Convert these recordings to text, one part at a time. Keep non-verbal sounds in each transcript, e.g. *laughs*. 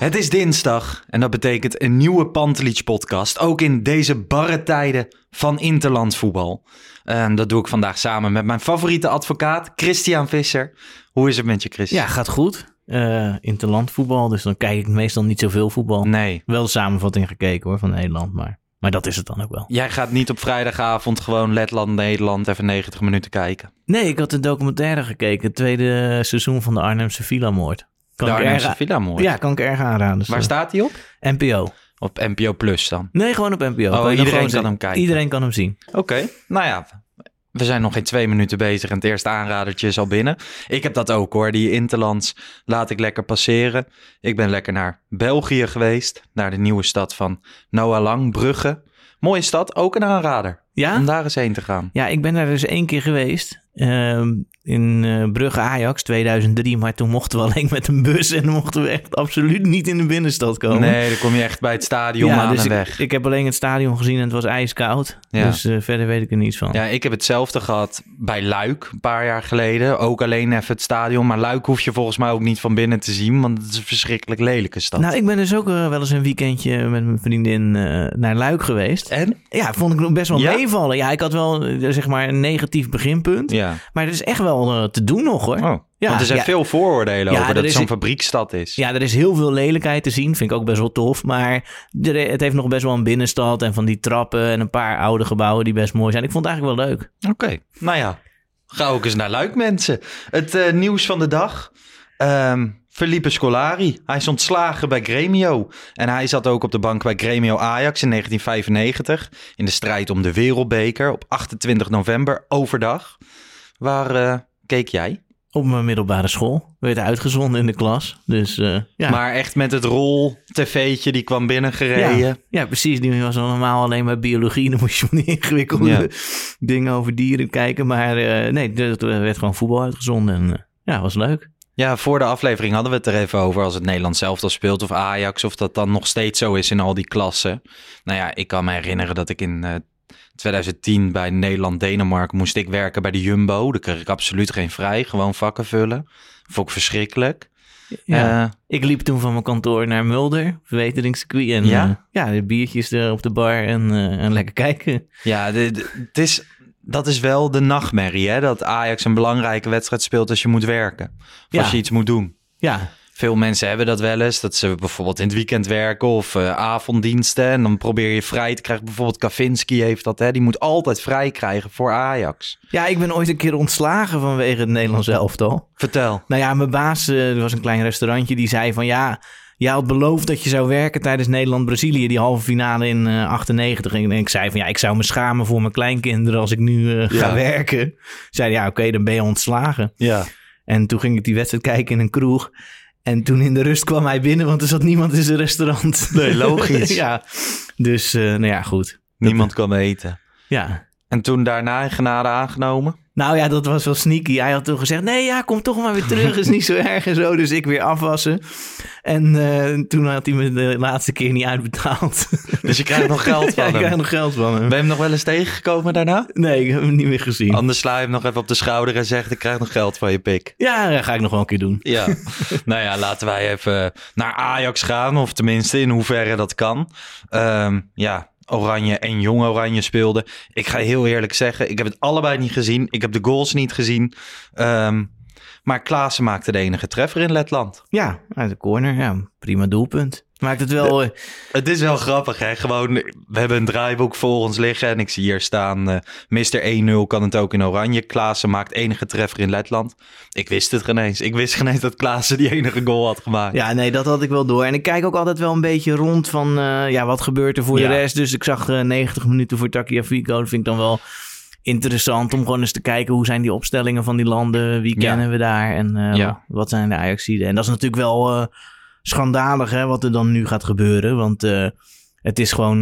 Het is dinsdag en dat betekent een nieuwe Pantelich podcast. Ook in deze barre tijden van interlandvoetbal. En dat doe ik vandaag samen met mijn favoriete advocaat, Christian Visser. Hoe is het met je, Christian? Ja, gaat goed. Uh, interlandvoetbal, dus dan kijk ik meestal niet zoveel voetbal. Nee. Wel de samenvatting gekeken hoor, van Nederland, maar, maar dat is het dan ook wel. Jij gaat niet op vrijdagavond gewoon Letland-Nederland even 90 minuten kijken? Nee, ik had de documentaire gekeken, het tweede seizoen van de Arnhemse Villa-moord. Kan de Arnhemse Villa-moord? Ja, kan ik erg aanraden. Dus Waar staat hij op? NPO. Op NPO Plus dan? Nee, gewoon op NPO. Oh, kan iedereen kan hem kijken? Iedereen kan hem zien. Oké, okay. nou ja, we zijn nog geen twee minuten bezig en het eerste aanradertje is al binnen. Ik heb dat ook hoor, die Interlands laat ik lekker passeren. Ik ben lekker naar België geweest, naar de nieuwe stad van Noah Lang, Brugge. Mooie stad, ook een aanrader. Ja? Om daar eens heen te gaan. Ja, ik ben daar dus één keer geweest. Uh, in uh, Brugge Ajax 2003. Maar toen mochten we *laughs* alleen met een bus. En mochten we echt absoluut niet in de binnenstad komen. Nee, dan kom je echt bij het stadion ja, aan dus en ik, weg. Ik heb alleen het stadion gezien en het was ijskoud. Ja. Dus uh, verder weet ik er niets van. Ja, ik heb hetzelfde gehad bij Luik een paar jaar geleden. Ook alleen even het stadion. Maar Luik hoef je volgens mij ook niet van binnen te zien. Want het is een verschrikkelijk lelijke stad. Nou, ik ben dus ook uh, wel eens een weekendje met mijn vriendin naar Luik geweest. En? Ja, vond ik best wel Ja? meevallen. Ja, ik had wel zeg maar een negatief beginpunt. Ja. Maar het is echt wel uh, te doen nog hoor. Oh, Ja, want er zijn ja. veel vooroordelen Ja, over er dat het zo'n fabriekstad is. Ja, er is heel veel lelijkheid te zien. Vind ik ook best wel tof. Maar er- het heeft nog best wel een binnenstad en van die trappen en een paar oude gebouwen die best mooi zijn. Ik vond het eigenlijk wel leuk. Oké, nou ja. Ga ook eens naar Luik, mensen. Het eh, nieuws van de dag. Ehm Felipe Scolari. Hij is ontslagen bij Gremio. En hij zat ook op de bank bij Gremio Ajax in 1995. In de strijd om de Wereldbeker op 28 november overdag. Waar eh, keek jij? Op mijn middelbare school. Werd uitgezonden in de klas. Dus eh, ja. Maar echt met het rol-tv'tje die kwam binnengereden. ja. ja, precies. Die was normaal alleen bij biologie. *laughs* Dan moest je van ingewikkelde Ja. dingen over dieren kijken. Maar eh, nee, er er werd gewoon voetbal uitgezonden. En eh, ja, was leuk. Ja, voor de aflevering hadden we het er even over als het Nederlands zelf al speelt of Ajax, of dat dan nog steeds zo is in al die klassen. Nou ja, ik kan me herinneren dat ik in eh, 2010 bij Nederland-Denemarken moest ik werken bij de Jumbo. Daar kreeg ik absoluut geen vrij, gewoon vakken vullen. Vond ik verschrikkelijk. Ja. Eh, Ik liep toen van mijn kantoor naar Mulder, verbeteringscircuit. En Ja? ja, ja de biertjes er op de bar en, eh, en lekker kijken. ja, het is, dat is wel de nachtmerrie, hè? Dat Ajax een belangrijke wedstrijd speelt als je moet werken. Of Ja. als je iets moet doen. Ja, Veel mensen hebben dat wel eens. Dat ze bijvoorbeeld in het weekend werken of eh, avonddiensten. En dan probeer je vrij te krijgen. Bijvoorbeeld Kavinski heeft dat. Hè? Die moet altijd vrij krijgen voor Ajax. ja, ik ben ooit een keer ontslagen vanwege het Nederlands elftal. Vertel. Nou ja, mijn baas, eh, er was een klein restaurantje, die zei van ja... Je had beloofd dat je zou werken tijdens Nederland-Brazilië, die halve finale in eh 98. En ik zei van ja, ik zou me schamen voor mijn kleinkinderen als ik nu ga Ja. werken. Zei ja, oké, dan ben je ontslagen. Ja. En toen ging ik die wedstrijd kijken in een kroeg. En toen in de rust kwam hij binnen, want er zat niemand in zijn restaurant. Nee, logisch. *laughs* ja, dus eh, nou ja, goed. Niemand kan eten. Ja. En toen daarna in genade aangenomen. Nou ja, dat was wel sneaky. Hij had toen gezegd, nee ja, kom toch maar weer terug. Is niet zo *laughs* erg en zo. Dus ik weer afwassen. En eh, toen had hij me de laatste keer niet uitbetaald. *laughs* Dus je krijgt nog geld van ja, ik hem. krijg nog geld van hem. Ben je hem nog wel eens tegengekomen daarna? Nee, ik heb hem niet meer gezien. Anders sla je hem nog even op de schouder en zegt... ik krijg nog geld van je pik. Ja, dat ga ik nog wel een keer doen. Ja, *laughs* nou ja, laten wij even naar Ajax gaan. Of tenminste, in hoeverre dat kan. Ehm, ja, Oranje en Jong Oranje speelden. Ik ga heel eerlijk zeggen, ik heb het allebei niet gezien. Ik heb de goals niet gezien. Ehm, maar Klaassen maakte de enige treffer in Letland. Ja, uit de corner. Ja, prima doelpunt. Maakt het wel... eh, Het is wel grappig, hè? Gewoon, we hebben een draaiboek voor ons liggen en ik zie hier staan... eh Mr. 1-0 kan het ook in oranje. Klaassen maakt enige treffer in Letland. Ik wist het geen eens. Ik wist geen eens dat Klaassen die enige goal had gemaakt. Ja, nee, dat had ik wel door. En ik kijk ook altijd wel een beetje rond van, eh, ja, wat gebeurt er voor Ja. de rest. Dus ik zag eh, 90 minuten voor Tagliafico. Dat vind ik dan wel interessant om gewoon eens te kijken hoe zijn die opstellingen van die landen. Wie Ja. kennen we daar en eh, Ja. wat zijn de Ajaxiden. En dat is natuurlijk wel eh, schandalig hè, wat er dan nu gaat gebeuren. Want eh, het is gewoon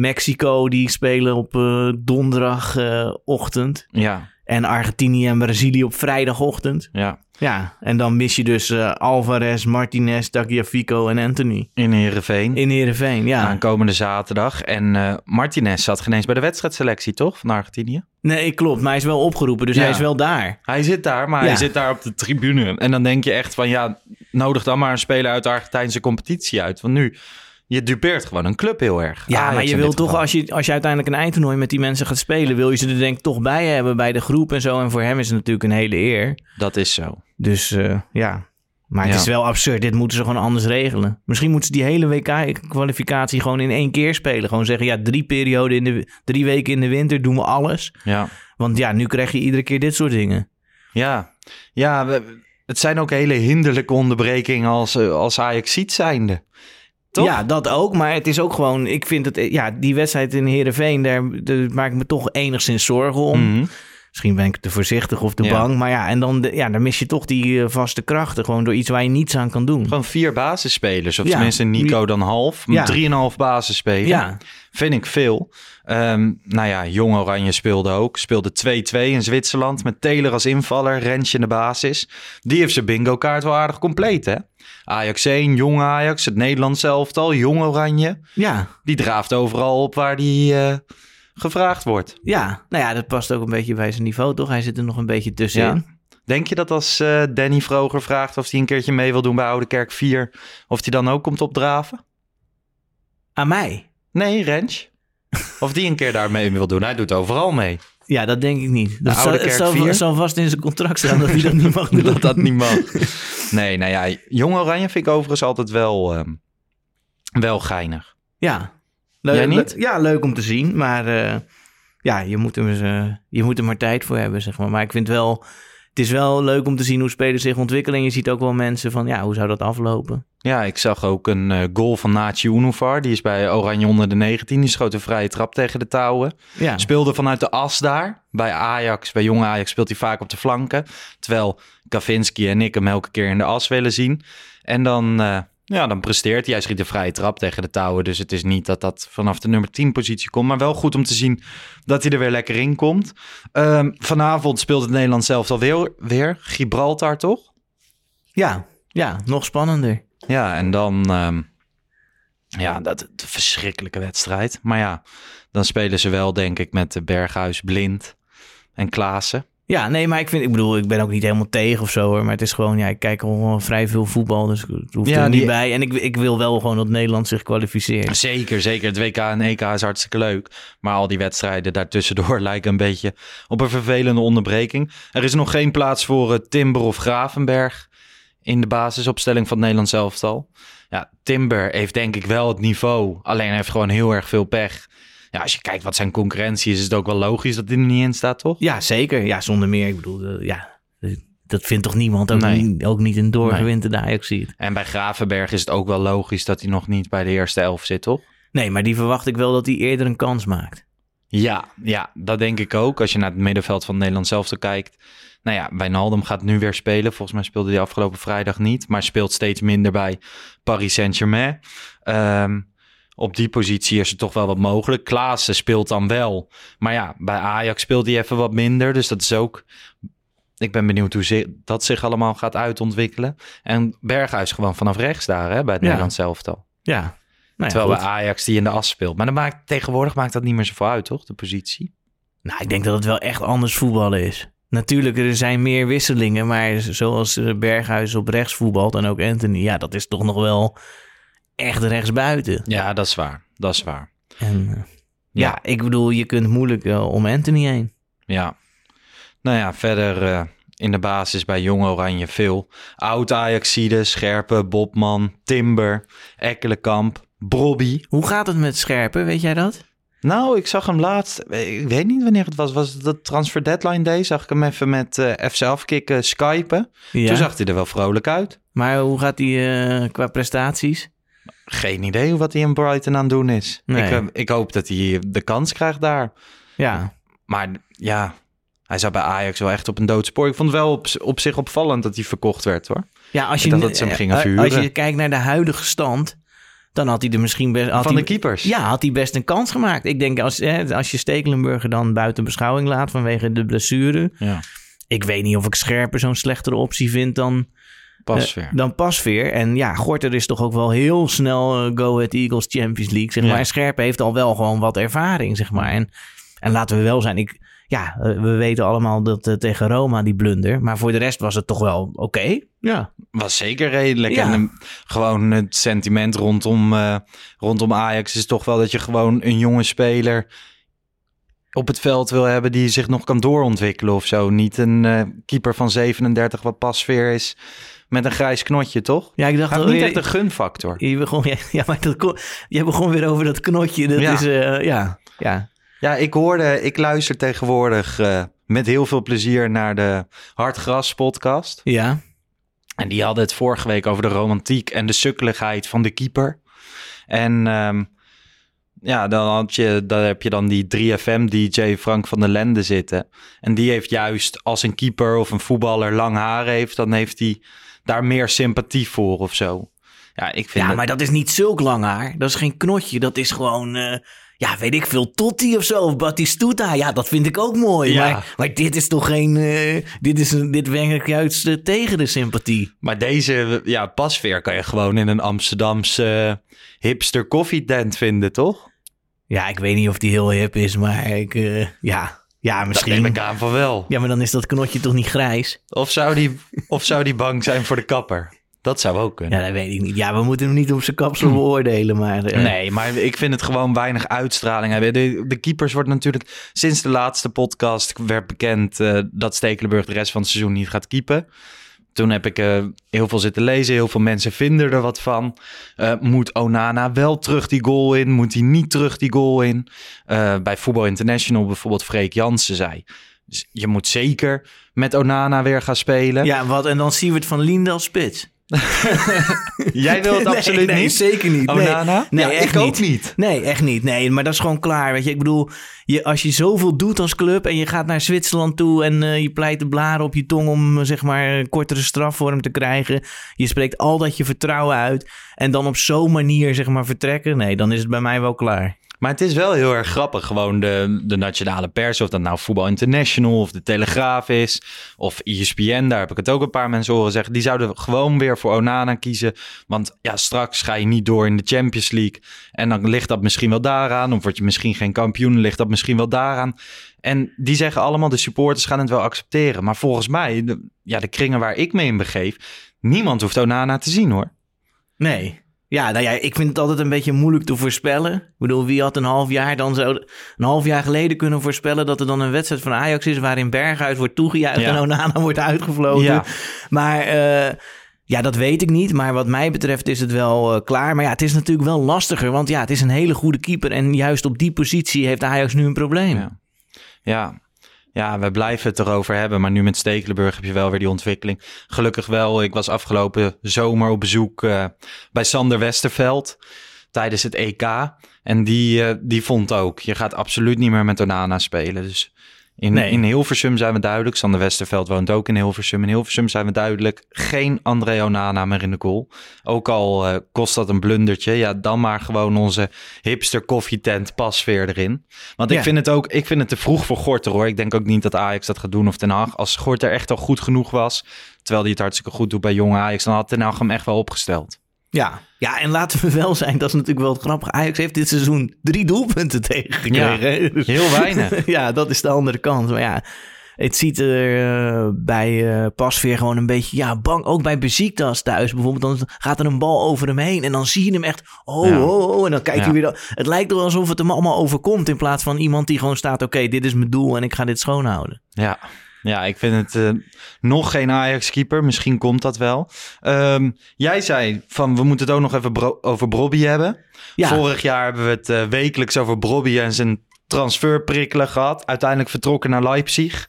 Mexico die spelen op donderdagochtend. Ja, en Argentinië en Brazilië op vrijdagochtend. ja. Ja, en dan mis je dus eh, Alvarez, Martinez, Tagliafico en Anthony. In Heerenveen. In Heerenveen, ja. Aankomende zaterdag. En eh, Martinez zat geen eens bij de wedstrijdselectie, toch? Van Argentinië. Nee, klopt. Maar hij is wel opgeroepen, dus Ja. hij is wel daar. Hij zit daar, maar Ja. hij zit daar op de tribune. En dan denk je echt van, ja, nodig dan maar een speler uit de Argentijnse competitie uit. Want nu, je dupeert gewoon een club heel erg. Ja, Ajax maar je wil toch, geval. als je, als je uiteindelijk een eindtoernooi met die mensen gaat spelen, wil je ze er denk ik toch bij hebben bij de groep en zo. En voor hem is het natuurlijk een hele eer. Dat is zo. Dus eh, ja. Maar het Ja. is wel absurd. Dit moeten ze gewoon anders regelen. Misschien moeten ze die hele WK-kwalificatie gewoon in één keer spelen. Gewoon zeggen, ja, drie perioden in de drie weken in de winter doen we alles. Ja. Want ja, nu krijg je iedere keer dit soort dingen. Ja, ja we- het zijn ook hele hinderlijke onderbrekingen als, eh, als Ajax ziet zijnde. Toch? Ja, dat ook. Maar het is ook gewoon... Ik vind het... Ja, die wedstrijd in Heerenveen... Daar, daar maak ik me toch enigszins zorgen om. Mhm. Misschien ben ik te voorzichtig of te Ja. bang. Maar ja, en dan, de- ja, dan mis je toch die eh, vaste krachten. Gewoon door iets waar je niets aan kan doen. Gewoon vier basisspelers. Of Ja. tenminste Nico dan half. Ja. Drieënhalf basisspelers. Ja, Vind ik veel. Ehm, nou ja, Jong Oranje speelde ook. Speelde 2-2 in Zwitserland. Met Taylor als invaller. Rensje in de basis. Die heeft zijn bingo kaart wel aardig compleet hè. Ajax 1, Jong Ajax. Het Nederlands elftal. Jong Oranje. ja, Die draaft overal op waar die eh, gevraagd wordt. ja. Nou ja, dat past ook een beetje bij zijn niveau, toch? Hij zit er nog een beetje tussenin. Denk je dat als eh, Danny Vroger vraagt of hij een keertje mee wil doen bij Oude Kerk 4, of hij dan ook komt opdraven? Aan mij? Nee, Rens. Of die een keer daar mee wil doen. Hij doet overal mee. Ja, dat denk ik niet. Dat zal, het Kerk zal, 4? het zal vast in zijn contract staan dat hij dat niet mag *laughs* doen. dat dat niet mag. Nee, nou ja, Jong Oranje vind ik overigens altijd wel, ehm, wel geinig. Ja. Jij niet? le- Ja, leuk om te zien. Maar eh, ja, je moet, er, eh, je moet er maar tijd voor hebben, zeg maar. Maar ik vind wel... Het is wel leuk om te zien hoe spelers zich ontwikkelen. En je ziet ook wel mensen van, ja, hoe zou dat aflopen? Ja, ik zag ook een eh, goal van Nachi Unuvar. Die is bij Oranje onder de 19. Die schoot een vrije trap tegen de touwen. Ja, Speelde vanuit de as daar. Bij Ajax, bij jonge Ajax speelt hij vaak op de flanken. Terwijl Kavinski en ik hem elke keer in de as willen zien. En dan, ja, dan presteert hij. Hij schiet een vrije trap tegen de touwen. Dus het is niet dat dat vanaf de nummer 10 positie komt. Maar wel goed om te zien dat hij er weer lekker in komt. Ehm, vanavond speelt het Nederland zelf alweer weer. Gibraltar, toch? ja, ja, nog spannender. Ja, en dan... ehm, ja, dat verschrikkelijke wedstrijd. Maar ja, dan spelen ze wel, denk ik, met Berghuis, Blind en Klaassen. Ja, nee, maar ik vind, ik bedoel, ik ben ook niet helemaal tegen of zo hoor. Maar het is gewoon, ja, ik kijk wel vrij veel voetbal, dus het hoeft Ja, er niet die- bij. En ik, ik wil wel gewoon dat Nederland zich kwalificeert. Zeker, zeker. Het WK en EK is hartstikke leuk. Maar al die wedstrijden daartussendoor *laughs* lijken een beetje op een vervelende onderbreking. Er is nog geen plaats voor eh, Timber of Gravenberg in de basisopstelling van het Nederlands elftal. Ja, Timber heeft denk ik wel het niveau. Alleen hij heeft gewoon heel erg veel pech. Ja, als je kijkt wat zijn concurrentie is, is het ook wel logisch dat hij er niet in staat, toch? Ja, zeker. Ja, zonder meer. Ik bedoel, eh, ja, eh, dat vindt toch niemand, ook, Nee. niet, ook niet een doorgewinterde Ajax ziet. En bij Gravenberg is het ook wel logisch dat hij nog niet bij de eerste elf zit, toch? Nee, maar die verwacht ik wel dat hij eerder een kans maakt. Ja, ja, dat denk ik ook. Als je naar het middenveld van Nederland zelf kijkt. Nou ja, Wijnaldum gaat nu weer spelen. Volgens mij speelde hij afgelopen vrijdag niet. Maar speelt steeds minder bij Paris Saint-Germain. Ehm, op die positie is er toch wel wat mogelijk. Klaassen speelt dan wel. Maar ja, bij Ajax speelt hij even wat minder. Dus dat is ook... Ik ben benieuwd hoe dat zich allemaal gaat uitontwikkelen. En Berghuis gewoon vanaf rechts daar, hè, bij het Ja. Nederlands elftal. Ja. Nou ja, Terwijl goed. bij Ajax die in de as speelt. Maar dan maakt, tegenwoordig maakt dat niet meer zoveel uit, toch? De positie. Nou, ik denk dat het wel echt anders voetballen is. Natuurlijk, er zijn meer wisselingen, maar zoals eh, Berghuis op rechts voetbalt en ook Anthony, ja, dat is toch nog wel echt rechtsbuiten. Ja, dat is waar. Dat is waar. En, eh, Ja, ik bedoel, je kunt moeilijk eh, om Anthony heen. Ja. Nou ja, verder eh, in de basis bij Jong Oranje veel. Oud Ajaxide, Scherpe, Bobman, Timber, Ekkelenkamp, Brobby. Hoe gaat het met Scherpen, weet jij dat? Nou, ik zag hem laatst, ik weet niet wanneer het was, was het de transfer deadline day? Zag ik hem even met eh FC Afkikken skypen. Ja. Toen zag hij er wel vrolijk uit. Maar hoe gaat hij qua prestaties? Geen idee wat hij in Brighton aan het doen is. Nee. Ik, eh, ik hoop dat hij de kans krijgt daar. Ja, Maar ja, hij zat bij Ajax wel echt op een doodspoor. Ik vond het wel op, op zich opvallend dat hij verkocht werd hoor. ja als, je, dat ze hem gingen eh, als je kijkt naar de huidige stand, dan had hij er misschien best... had Van hij- de keepers. Ja, had hij best een kans gemaakt. Ik denk als, hè, als je Stekelenburger dan buiten beschouwing laat vanwege de blessure. ja. Ik weet niet of ik Scherpen zo'n slechtere optie vind dan, Pas eh, weer. dan Pasveer. En ja, Gorter is toch ook wel heel snel eh, Go Ahead Eagles Champions League, zeg Ja. maar. En Scherpen heeft al wel gewoon wat ervaring, zeg maar. En, en laten we wel zijn, ik, ja, eh, we weten allemaal dat tegen Roma die blunder. Maar voor de rest was het toch wel oké. Ja. Was zeker redelijk. Ja. En gewoon het sentiment rondom, rondom Ajax is toch wel dat je gewoon een jonge speler op het veld wil hebben die zich nog kan doorontwikkelen of zo. Niet een keeper van 37 wat pasveer is met een grijs knotje, toch? Ja, ik dacht heeft niet echt een gunfactor. Je begon, *laughs* ja, ja, maar dat kon, je begon weer over dat knotje. Dat Ja. is, eh, ja, ja. Ja, ik hoorde, ik luister tegenwoordig eh, met heel veel plezier naar de Hartgras podcast. Ja, En die hadden het vorige week over de romantiek en de sukkeligheid van de keeper. En ehm, ja, dan, had je, dan heb je dan die 3FM-DJ Frank van der Lende zitten. En die heeft juist als een keeper of een voetballer lang haar heeft, dan heeft hij daar meer sympathie voor of zo. Ja, ik vind ja maar dat is niet zulk lang haar. Dat is geen knotje. Dat is gewoon, eh, ja, weet ik veel, Totti of zo. Of Batistuta. Ja, dat vind ik ook mooi. Ja. Maar, maar dit is toch geen... eh, dit, is dit werkt juist eh, tegen de sympathie. Maar deze ja, pasveer kan je gewoon in een Amsterdamse hipster koffietent vinden, toch? Ja, ik weet niet of die heel hip is, maar ik... eh, ja, Dat misschien. neem ik aan van wel. Ja, maar dan is dat knotje toch niet grijs? Of zou, die, of zou die bang zijn voor de kapper? Dat zou ook kunnen. Ja, dat weet ik niet. Ja, we moeten hem niet op zijn kapsel beoordelen, maar... eh, Nee, maar ik vind het gewoon weinig uitstraling hebben. De, de keepers wordt natuurlijk sinds de laatste podcast werd bekend eh, dat Stekelenburg de rest van het seizoen niet gaat keepen. Toen heb ik eh, heel veel zitten lezen. Heel veel mensen vinden er wat van. Eh, moet Onana wel terug die goal in? Moet hij niet terug die goal in? Eh, bij Voetbal International bijvoorbeeld Freek Jansen zei. Dus je moet zeker met Onana weer gaan spelen. Ja, wat? En dan Siewert van Liendel spits. *laughs* Jij wil het Nee, absoluut nee, niet? zeker niet. Nee. Onana? Nee, Ja, echt ik ook niet. niet. Nee, echt niet. Nee, maar dat is gewoon klaar. Weet je, ik bedoel, je, als je zoveel doet als club en je gaat naar Zwitserland toe en eh, je pleit de blaren op je tong om eh, zeg maar een kortere strafvorm te krijgen. Je spreekt al dat je vertrouwen uit en dan op zo'n manier zeg maar vertrekken. Nee, dan is het bij mij wel klaar. Maar het is wel heel erg grappig. Gewoon de, de nationale pers, of dat nou Voetbal International of de Telegraaf is, of ESPN, daar heb ik het ook een paar mensen horen zeggen. Die zouden gewoon weer voor Onana kiezen. Want ja, straks ga je niet door in de Champions League. En dan ligt dat misschien wel daaraan. Of word je misschien geen kampioen, ligt dat misschien wel daaraan. En die zeggen allemaal, de supporters gaan het wel accepteren. Maar volgens mij, de, ja, de kringen waar ik me in begeef, niemand hoeft Onana te zien hoor. Nee. Ja, nou ja, ik vind het altijd een beetje moeilijk te voorspellen. Ik bedoel, wie had een half jaar dan zo een half jaar geleden kunnen voorspellen dat er dan een wedstrijd van Ajax is waarin Berghuis wordt toegejuicht Ja. en Onana *laughs* wordt uitgefloten. Ja. Maar eh, ja, dat weet ik niet. Maar wat mij betreft is het wel eh, klaar. Maar ja, het is natuurlijk wel lastiger, want ja, het is een hele goede keeper en juist op die positie heeft Ajax nu een probleem. Ja. Ja. Ja, we blijven het erover hebben. Maar nu met Stekelenburg heb je wel weer die ontwikkeling. Gelukkig wel. Ik was afgelopen zomer op bezoek eh, bij Sander Westerveld tijdens het EK. En die, eh, die vond ook, je gaat absoluut niet meer met Onana spelen. Dus in, Nee. in Hilversum zijn we duidelijk. Sander Westerveld woont ook in Hilversum. In Hilversum zijn we duidelijk. Geen André Onana meer in de goal. Ook al eh, kost dat een blundertje. Ja, dan maar gewoon onze hipster koffietent pasveer erin. Want Ja. ik vind het ook ik vind het te vroeg voor Gorter hoor. Ik denk ook niet dat Ajax dat gaat doen of Ten Hag. Als Gorter echt al goed genoeg was, terwijl hij het hartstikke goed doet bij jonge Ajax, dan had Ten Hag hem echt wel opgesteld. Ja. ja, en laten we wel zijn, dat is natuurlijk wel het grappige. Ajax heeft dit seizoen drie doelpunten *laughs* tegengekregen. Ja? Dus- heel weinig. *laughs* ja, dat is de andere kant. Maar ja, Het ziet er eh, bij eh Pasveer gewoon een beetje ja, bang. Ook bij Besiktas thuis bijvoorbeeld. Dan gaat er een bal over hem heen. En dan zie je hem echt. Oh, Ja. oh, oh. En dan kijkt Ja. hij weer. dan- Het lijkt wel alsof het hem allemaal overkomt. In plaats van iemand die gewoon staat. Oké, dit is mijn doel en ik ga dit schoonhouden. Ja. Ja, ik vind het eh, nog geen Ajax-keeper. Misschien komt dat wel. Ehm, jij zei van we moeten het ook nog even bro- over Brobby hebben. Ja. Vorig jaar hebben we het eh, wekelijks over Brobby en zijn transferprikkelen gehad. Uiteindelijk vertrokken naar Leipzig.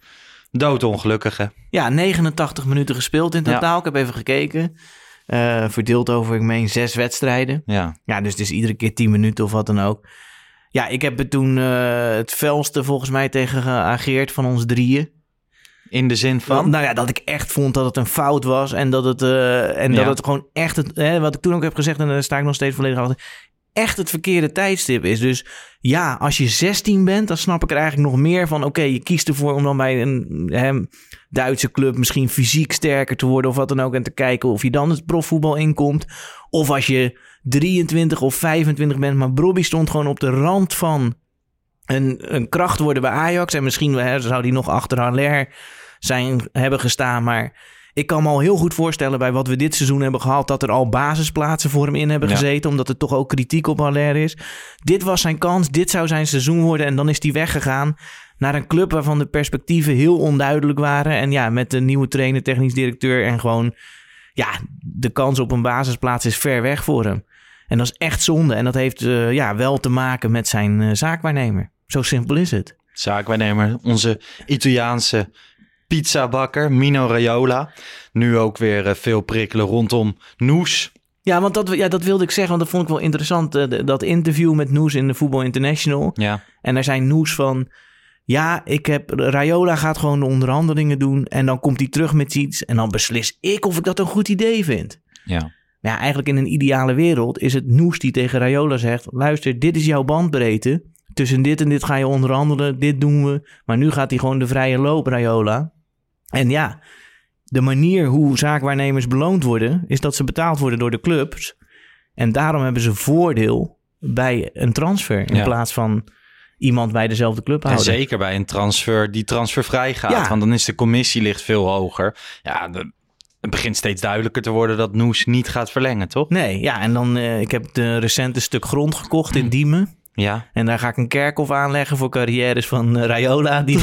Doodongelukkige. Ja, 89 minuten gespeeld in Ja. totaal. Ik heb even gekeken. Eh, verdeeld over, ik meen, zes wedstrijden. Ja. Ja, dus het is iedere keer 10 minuten of wat dan ook. Ja, ik heb er toen het felste volgens mij tegen geageerd van ons drieën. In de zin van? Nou ja, dat ik echt vond dat het een fout was. En dat het, eh, en dat het gewoon echt, het, hè, wat ik toen ook heb gezegd, en daar sta ik nog steeds volledig achter, echt het verkeerde tijdstip is. Dus ja, als je 16 bent, dan snap ik er eigenlijk nog meer van. Oké, je kiest ervoor om dan bij een hè, Duitse club misschien fysiek sterker te worden of wat dan ook. En te kijken of je dan het profvoetbal inkomt. Of als je 23 of 25 bent, maar Brobby stond gewoon op de rand van een, een kracht worden bij Ajax. En misschien hè, zou die nog achter Haller zijn, hebben gestaan. Maar ik kan me al heel goed voorstellen bij wat we dit seizoen hebben gehad... dat er al basisplaatsen voor hem in hebben Ja. gezeten... omdat er toch ook kritiek op Haller is. Dit was zijn kans, dit zou zijn seizoen worden... en dan is hij weggegaan naar een club waarvan de perspectieven heel onduidelijk waren. En ja, met de nieuwe trainer, technisch directeur... en gewoon, ja, de kans op een basisplaats is ver weg voor hem. En dat is echt zonde. En dat heeft eh, ja, wel te maken met zijn eh, zaakwaarnemer. Zo simpel is het. zaakwaarnemer, onze Italiaanse pizzabakker Mino Raiola. Nu ook weer eh, veel prikkelen rondom Noes. Ja, want dat, ja, dat wilde ik zeggen, want dat vond ik wel interessant. eh, dat interview met Noes in de Voetbal International. Ja, En daar zijn Noes van... Ja, ik heb, Rayola gaat gewoon de onderhandelingen doen. En dan komt hij terug met iets. En dan beslis ik of ik dat een goed idee vind. ja. Maar ja, eigenlijk in een ideale wereld is het Noes die tegen Rayola zegt... Luister, dit is jouw bandbreedte. Tussen dit en dit ga je onderhandelen. Dit doen we. Maar nu gaat hij gewoon de vrije loop, Rayola. En ja, de manier hoe zaakwaarnemers beloond worden... is dat ze betaald worden door de clubs. En daarom hebben ze voordeel bij een transfer... in Ja. plaats van iemand bij dezelfde club En houden. zeker bij een transfer die transfervrij gaat. Ja. Want dan is de commissie ligt veel hoger. Ja, de- het begint steeds duidelijker te worden dat Noes niet gaat verlengen, toch? Nee, ja, en dan... eh, ik heb de recente stuk grond gekocht in Diemen... Ja, En daar ga ik een kerkhof aanleggen voor carrières van eh, Rayola. *laughs* Die,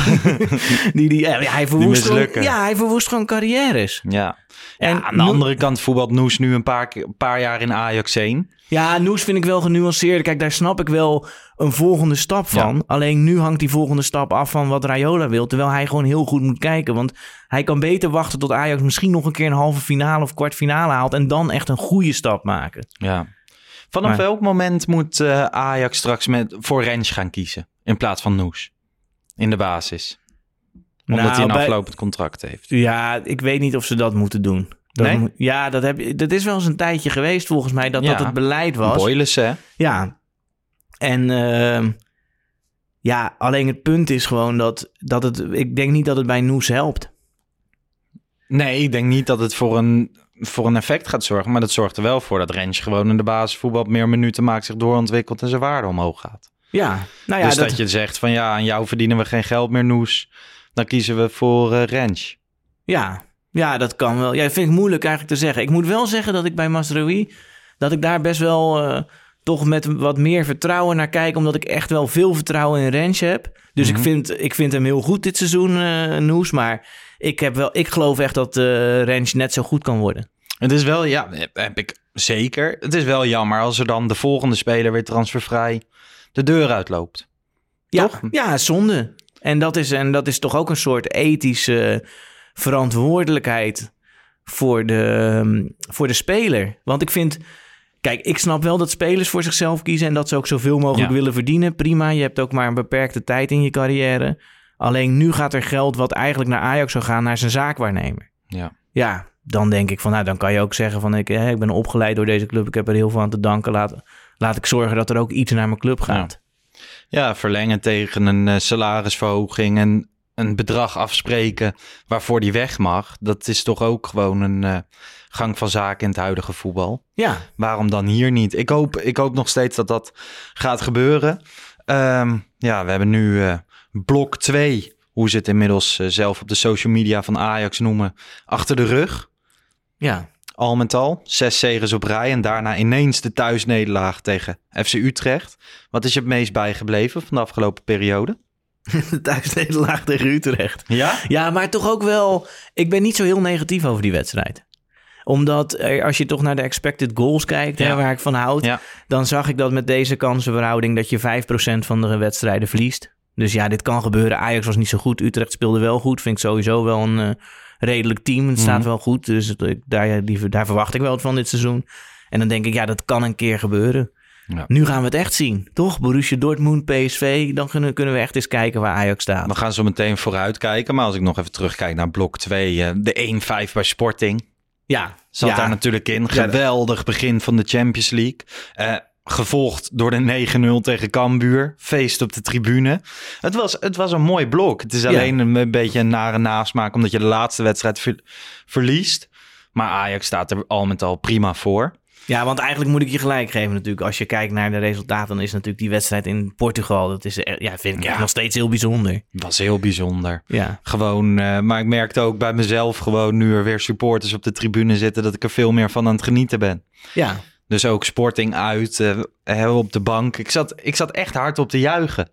die, die, ja, hij verwoest gewoon, ja, hij verwoest gewoon carrières. ja. En aan de andere kant voetbalt Noes nu een paar, een paar jaar in Ajax heen. Ja, Noes vind ik wel genuanceerd. Kijk, daar snap ik wel een volgende stap van. Ja. Alleen nu hangt die volgende stap af van wat Rayola wil. Terwijl hij gewoon heel goed moet kijken. Want hij kan beter wachten tot Ajax misschien nog een keer een halve finale of kwartfinale haalt. En dan echt een goede stap maken. Ja. Vanaf Maar- welk moment moet eh, Ajax straks met, voor Rens gaan kiezen? In plaats van Noes? In de basis. Omdat Nou, hij een bij- aflopend contract heeft. Ja, ik weet niet of ze dat moeten doen. Dat Nee? moet- ja, dat, heb, je- dat is wel eens een tijdje geweest volgens mij dat Ja. dat het beleid was. Boyles, hè? Ja. En ehm, ja, alleen het punt is gewoon dat, dat het... Ik denk niet dat het bij Noes helpt. Nee, ik denk niet dat het voor een, voor een effect gaat zorgen. Maar dat zorgt er wel voor dat Rens gewoon in de basisvoetbal meer minuten maakt, zich doorontwikkelt en zijn waarde omhoog gaat. Ja, nou ja, dus dat, dat, je zegt van ja, aan jou verdienen we geen geld meer, Noes. Dan kiezen we voor Rens. ja, ja, dat kan wel. Ja, dat vind ik moeilijk eigenlijk te zeggen. Ik moet wel zeggen dat ik bij Masraoui... dat ik daar best wel eh, toch met wat meer vertrouwen naar kijk... omdat ik echt wel veel vertrouwen in Rens heb. Dus Mhm. ik, vind, ik vind hem heel goed dit seizoen, eh Noes. Maar ik, heb wel, ik geloof echt dat eh Rens net zo goed kan worden. Het is wel, ja, heb ik zeker. Het is wel jammer als er dan de volgende speler weer transfervrij de deur uitloopt. Ja, Toch? ja zonde. En dat, is, en dat is toch ook een soort ethische verantwoordelijkheid voor de, ehm, voor de speler. Want ik vind, kijk, ik snap wel dat spelers voor zichzelf kiezen en dat ze ook zoveel mogelijk Ja. willen verdienen. Prima, je hebt ook maar een beperkte tijd in je carrière. Alleen nu gaat er geld wat eigenlijk naar Ajax zou gaan, naar zijn zaakwaarnemer. Ja. Ja, dan denk ik van, nou, dan kan je ook zeggen van, ik, hè, ik ben opgeleid door deze club, ik heb er heel veel aan te danken. Laat, laat ik zorgen dat er ook iets naar mijn club gaat. Ja, verlengen tegen een eh, salarisverhoging en een bedrag afspreken waarvoor die weg mag. Dat is toch ook gewoon een eh, gang van zaken in het huidige voetbal. ja. Waarom dan hier niet? Ik hoop, ik hoop nog steeds dat dat gaat gebeuren. Ehm, ja, we hebben nu eh, blok 2 hoe ze het inmiddels eh, zelf op de social media van Ajax noemen, achter de rug. Ja, Al met al, zes zegens op rij en daarna ineens de thuisnederlaag tegen FC Utrecht. Wat is je het meest bijgebleven van de afgelopen periode? *laughs* de thuisnederlaag tegen Utrecht. Ja? Ja, maar toch ook wel... Ik ben niet zo heel negatief over die wedstrijd. Omdat als je toch naar de expected goals kijkt, hè, Ja. waar ik van houd... Ja. dan zag ik dat met deze kansenverhouding dat je 5% van de wedstrijden verliest. Dus ja, dit kan gebeuren. Ajax was niet zo goed. Utrecht speelde wel goed. Vind ik sowieso wel een eh, redelijk team. Het staat Mhm. wel goed. Dus het- ik- daar, die, daar verwacht ik wel wat van dit seizoen. En dan denk ik, ja, dat kan een keer gebeuren. Ja. Nu gaan we het echt zien, toch? Borussia Dortmund, PSV. Dan kunnen, kunnen we echt eens kijken waar Ajax staat. We gaan zo meteen vooruit kijken. Maar als ik nog even terugkijk naar blok 2, eh, de 1-5 bij Sporting. Ja, Zat ja. daar natuurlijk in. Geweldig begin van de Champions League. Eh, gevolgd door de 9-0 tegen Cambuur. Feest op de tribune. Het was, het was een mooi blok. Het is alleen een, een beetje een nare nasmaak omdat je de laatste wedstrijd ver- verliest. Maar Ajax staat er al met al prima voor. Ja, want eigenlijk moet ik je gelijk geven natuurlijk. Als je kijkt naar de resultaten, dan is natuurlijk die wedstrijd in Portugal... dat is, ja, vind ik Ja. nog steeds heel bijzonder. Het was heel bijzonder. Ja, Gewoon, eh, maar ik merkte ook bij mezelf gewoon nu er weer supporters op de tribune zitten... dat ik er veel meer van aan het genieten ben. ja. Dus ook Sporting uit, hè, op de bank. Ik zat, ik zat echt hard op te juichen.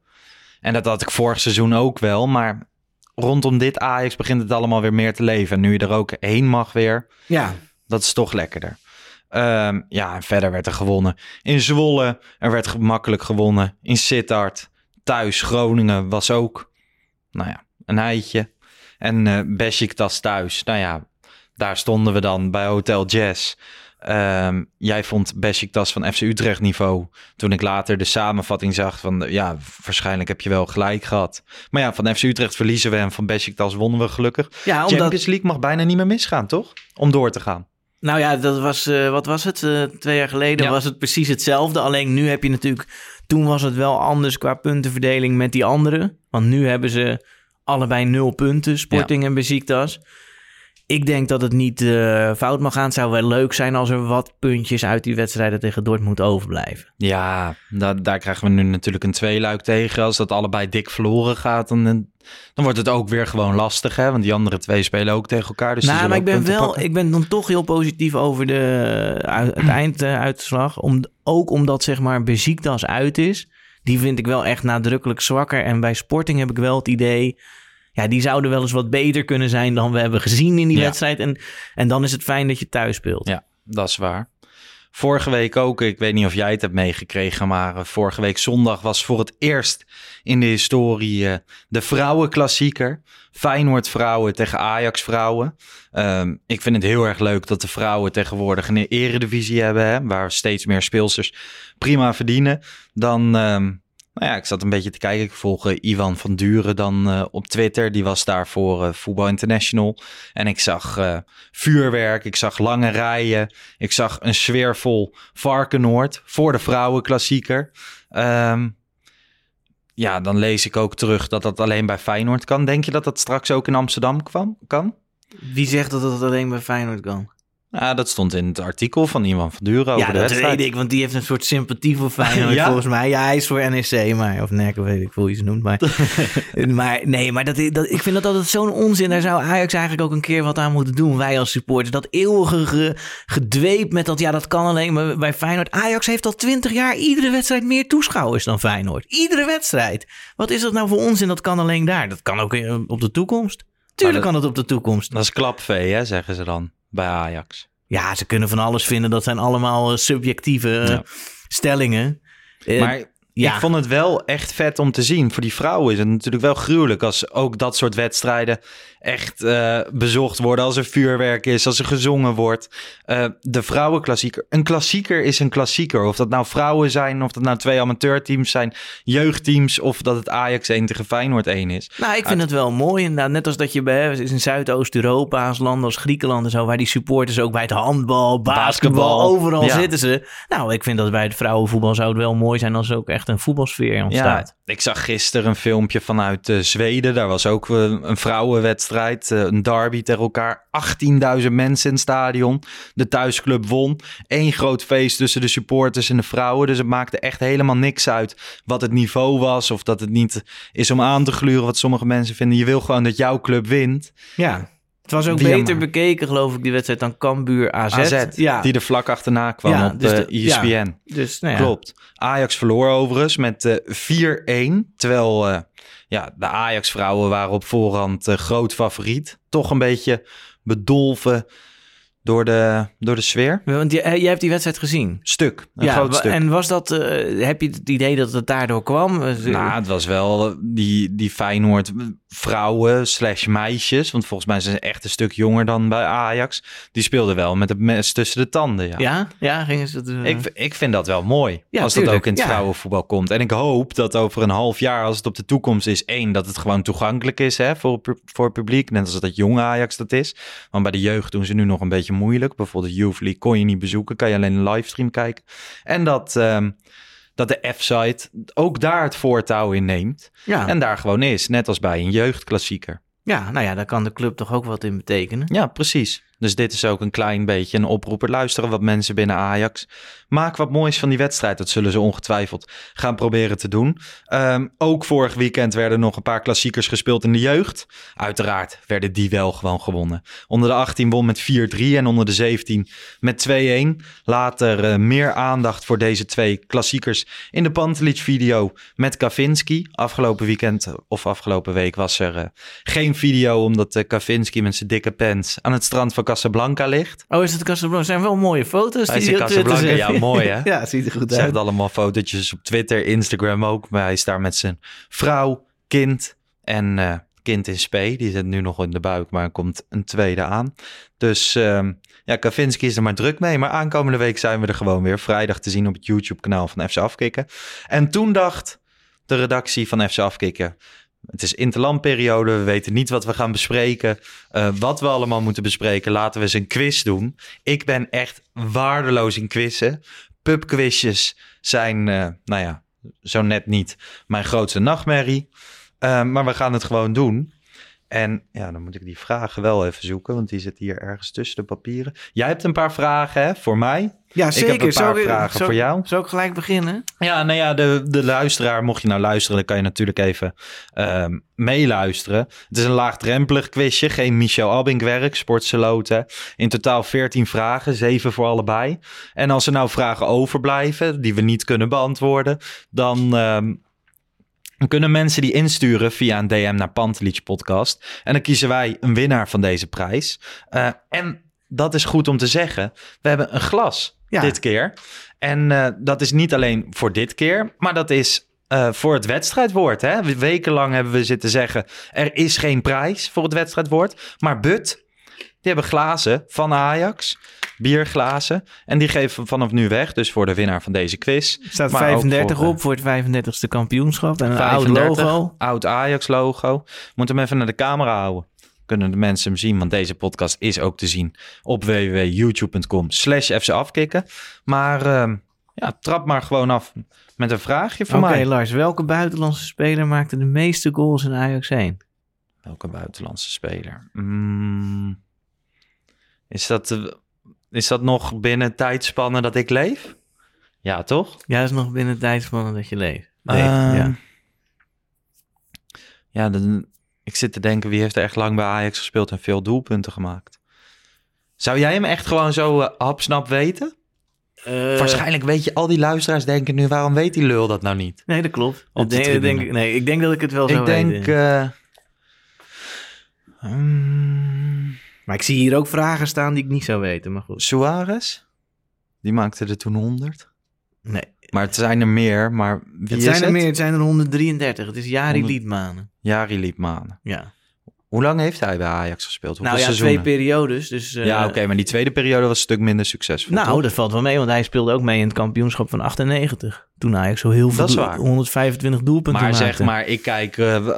En dat had ik vorig seizoen ook wel. Maar rondom dit Ajax begint het allemaal weer meer te leven. En nu je er ook heen mag weer, ja. dat is toch lekkerder. Ehm, ja, en verder werd er gewonnen. In Zwolle, er werd gemakkelijk gewonnen. In Sittard, thuis, Groningen was ook, nou ja, een eitje. En eh Besiktas thuis, nou ja, daar stonden we dan bij Hotel Jazz. Ehm, jij vond Besiktas van FC Utrecht niveau. Toen ik later de samenvatting zag van... ja, waarschijnlijk heb je wel gelijk gehad. Maar ja, van FC Utrecht verliezen we en van Besiktas wonnen we gelukkig. Ja, omdat, Champions League mag bijna niet meer misgaan, toch? Om door te gaan. nou ja, dat was, eh, wat was het? Eh, twee jaar geleden Ja. was het precies hetzelfde. Alleen nu heb je natuurlijk, toen was het wel anders qua puntenverdeling met die anderen. Want nu hebben ze allebei nul punten, Sporting en Besiktas. Ik denk dat het niet eh, fout mag gaan. Het zou wel leuk zijn als er wat puntjes uit die wedstrijden tegen Dortmund overblijven. Ja, da- daar krijgen we nu natuurlijk een tweeluik tegen. Als dat allebei dik verloren gaat, dan, dan wordt het ook weer gewoon lastig. Hè? Want die andere twee spelen ook tegen elkaar. Dus nou, maar ik ben wel, pakken. ik ben dan toch heel positief over de, eh, het *clears throat* einduitslag. Om, ook omdat zeg maar uit is. Die vind ik wel echt nadrukkelijk zwakker. En bij Sporting heb ik wel het idee... Ja, die zouden wel eens wat beter kunnen zijn dan we hebben gezien in die Ja. wedstrijd. En, en dan is het fijn dat je thuis speelt. Ja, dat is waar. Vorige week ook, ik weet niet of jij het hebt meegekregen, maar eh, vorige week zondag was voor het eerst in de historie eh, de vrouwenklassieker. Feyenoord vrouwen tegen Ajax vrouwen. Ehm, ik vind het heel erg leuk dat de vrouwen tegenwoordig een eredivisie hebben, hè, waar steeds meer speelsters prima verdienen. Dan, ehm, nou ja, ik zat een beetje te kijken. Ik volg eh, Ivan van Duren dan eh, op Twitter. Die was daar voor eh, Voetbal International. En ik zag eh, vuurwerk, ik zag lange rijen. Ik zag een sfeervol Varkenoord voor de vrouwenklassieker. Ehm, ja, dan lees ik ook terug dat dat alleen bij Feyenoord kan. Denk je dat dat straks ook in Amsterdam kwam, kan? Wie zegt dat het alleen bij Feyenoord kan? Ja, dat stond in het artikel van Ivan van Duren over ja, de dat wedstrijd. weet ik, want die heeft een soort sympathie voor Feyenoord *laughs* Ja? volgens mij. Ja, hij is voor NEC, maar, of NEC, of weet ik hoe je ze noemt. Maar, *laughs* maar nee, maar dat, dat, ik vind dat altijd zo'n onzin. Daar zou Ajax eigenlijk ook een keer wat aan moeten doen, wij als supporters. Dat eeuwige ge- gedweep met dat, ja, dat kan alleen maar bij Feyenoord. Ajax heeft al twintig jaar iedere wedstrijd meer toeschouwers dan Feyenoord. Iedere wedstrijd. Wat is dat nou voor onzin? Dat kan alleen daar. Dat kan ook op de toekomst. Tuurlijk dat- kan het op de toekomst. Dat is klapvee, hè, zeggen ze dan bij Ajax. Ja, ze kunnen van alles vinden. Dat zijn allemaal eh, subjectieve eh, Ja. stellingen. Eh, Maar ja. ik vond het wel echt vet om te zien. Voor die vrouwen is het natuurlijk wel gruwelijk als ook dat soort wedstrijden echt eh, bezocht worden. Als er vuurwerk is, als er gezongen wordt. Eh, de vrouwenklassieker. Een klassieker is een klassieker. Of dat nou vrouwen zijn, of dat nou twee amateurteams zijn, jeugdteams, of dat het Ajax 1 tegen Feyenoord 1 is. Nou, ik vind het wel mooi inderdaad. Net als dat je bij in Zuidoost-Europa, als landen als Griekenland en zo, waar die supporters ook bij het handbal, basketbal, Basketbal, overal ja. zitten ze. Nou, ik vind dat bij het vrouwenvoetbal zou het wel mooi zijn als ze ook echt echt een voetbalsfeer ontstaat. Ja, ik zag gisteren een filmpje vanuit eh, Zweden. Daar was ook eh, een vrouwenwedstrijd, eh, een derby tegen elkaar. 18.000 mensen in het stadion. De thuisclub won. Eén groot feest tussen de supporters en de vrouwen. Dus het maakte echt helemaal niks uit wat het niveau was. Of dat het niet is om aan te gluren wat sommige mensen vinden. Je wil gewoon dat jouw club wint. Ja. Het was ook beter bekeken, geloof ik, die wedstrijd dan Cambuur AZ. AZ, Ja, die er vlak achterna kwam Ja, op dus de, de- ja. ESPN. dus nou ja. Klopt. Ajax verloor overigens met eh 4-1. Terwijl eh, ja, de Ajax-vrouwen waren op voorhand eh, groot favoriet. Toch een beetje bedolven door de, door de sfeer. Want jij, jij hebt die wedstrijd gezien. Stuk, een ja, groot stuk. en was dat, eh, heb je het idee dat het daardoor kwam? Eh, Nou, het was wel eh, die, die Feyenoord vrouwen slash meisjes. Want volgens mij zijn ze echt een stuk jonger dan bij Ajax. Die speelden wel met het mes tussen de tanden. Ja. ja, ja, gingen ze eh, Ik, ik vind dat wel mooi. Ja, als dat ook in het ja. vrouwenvoetbal komt. En ik hoop dat over een half jaar, als het op de toekomst is, één, dat het gewoon toegankelijk is hè, voor, voor het publiek. Net als dat jonge Ajax dat is. Want bij de jeugd doen ze nu nog een beetje moeilijk. Bijvoorbeeld de Youth League kon je niet bezoeken. Kan je alleen een livestream kijken. En dat, ehm, dat de F-site ook daar het voortouw in neemt. ja. En daar gewoon is. Net als bij een jeugdklassieker. ja, nou ja, daar kan de club toch ook wat in betekenen. Ja, precies. Dus dit is ook een klein beetje een oproeper. Luisteren wat mensen binnen Ajax. Maak wat moois van die wedstrijd. Dat zullen ze ongetwijfeld gaan proberen te doen. Ehm, ook vorig weekend werden nog een paar klassiekers gespeeld in de jeugd. Uiteraard werden die wel gewoon gewonnen. Onder de 18 won met 4-3 en onder de 17 met 2-1. Later eh, meer aandacht voor deze twee klassiekers in de Pantelic video met Kavinski. Afgelopen weekend eh, of afgelopen week was er eh, geen video omdat uh, Kavinski met zijn dikke pants aan het strand van Casablanca ligt. Oh, is het Casablanca? Er zijn wel mooie foto's. Hij is die in op Twitter Casablanca, ja, mooi, hè? *laughs* ja, ziet er goed Zegt uit. allemaal fotootjes op Twitter, Instagram ook. Maar hij is daar met zijn vrouw, kind en eh, kind in spe. Die zit nu nog in de buik, maar er komt een tweede aan. Dus ehm, ja, Kavinski is er maar druk mee. Maar aankomende week zijn we er gewoon weer. Vrijdag te zien op het YouTube-kanaal van FC Afkikken. En toen dacht de redactie van FC Afkikken... Het is interlandperiode, we weten niet wat we gaan bespreken. eh, wat we allemaal moeten bespreken. Laten we eens een quiz doen. Ik ben echt waardeloos in quizzen. Pubquizjes zijn, eh, nou ja, zo net niet mijn grootste nachtmerrie. Eh, maar we gaan het gewoon doen. En ja, dan moet ik die vragen wel even zoeken, want die zitten hier ergens tussen de papieren. Jij hebt een paar vragen hè, voor mij. Ja, Ik heb een paar Zou vragen voor jou. Zou ik gelijk beginnen? Ja, nou ja, de, de luisteraar, mocht je nou luisteren, dan kan je natuurlijk even ehm, meeluisteren. Het is een laagdrempelig quizje, geen Michel Abink werk, sportseloten. In totaal 14 vragen, 7 voor allebei. En als er nou vragen overblijven, die we niet kunnen beantwoorden, dan... ehm, dan kunnen mensen die insturen via een DM naar Pantelic Podcast. En dan kiezen wij een winnaar van deze prijs. Eh, en dat is goed om te zeggen. We hebben een glas Ja. dit keer. En eh, dat is niet alleen voor dit keer, maar dat is eh, voor het wedstrijdwoord. Hè? Wekenlang hebben we zitten zeggen: er is geen prijs voor het wedstrijdwoord. Maar But, die hebben glazen van Ajax, bierglazen. En die geven vanaf nu weg. Dus voor de winnaar van deze quiz. Er staat Maar ook 35 voor, eh, op voor het 35ste kampioenschap. En een oud 35, logo. Oud Ajax logo. Moet hem even naar de camera houden. Kunnen de mensen hem zien, want deze podcast is ook te zien op www.youtube.com slash fcafkikken. Maar ehm, ja, trap maar gewoon af met een vraagje Oké, voor mij. Lars. Welke buitenlandse speler maakte de meeste goals in Ajax 1? Welke buitenlandse speler? Mm, is, dat, eh, is dat nog binnen tijdspannen dat ik leef? Ja, toch? Ja, dat is nog binnen tijdspannen dat je leeft. Ehm, ja. Ja, dan, ik zit te denken, wie heeft er echt lang bij Ajax gespeeld en veel doelpunten gemaakt? Zou jij hem echt gewoon zo eh, hapsnap weten? Eh, Waarschijnlijk weet je, al die luisteraars denken nu, waarom weet die lul dat nou niet? Nee, dat klopt. Op de denk, ik, nee, ik denk dat ik het wel zou ik denk... weten. eh, mm, Maar ik zie hier ook vragen staan die ik niet zou weten. Maar goed. Suarez? Die maakte er toen 100. Nee. Maar het zijn er meer, maar wie Het is zijn er het? meer. Het zijn er 133. Het is Jari 100 Liedmanen. Jari Liepmanen. Ja. Hoe lang heeft hij bij Ajax gespeeld? Hoeveel Nou ja, seizoenen? twee periodes. Dus, eh, ja, oké, maar die tweede periode was een stuk minder succesvol. Nou, toch? dat valt wel mee, want hij speelde ook mee in het kampioenschap van 98. Toen Ajax zo heel veel Dat is doel- waar. 125 doelpunten maar maakte. zeg maar, ik kijk, eh,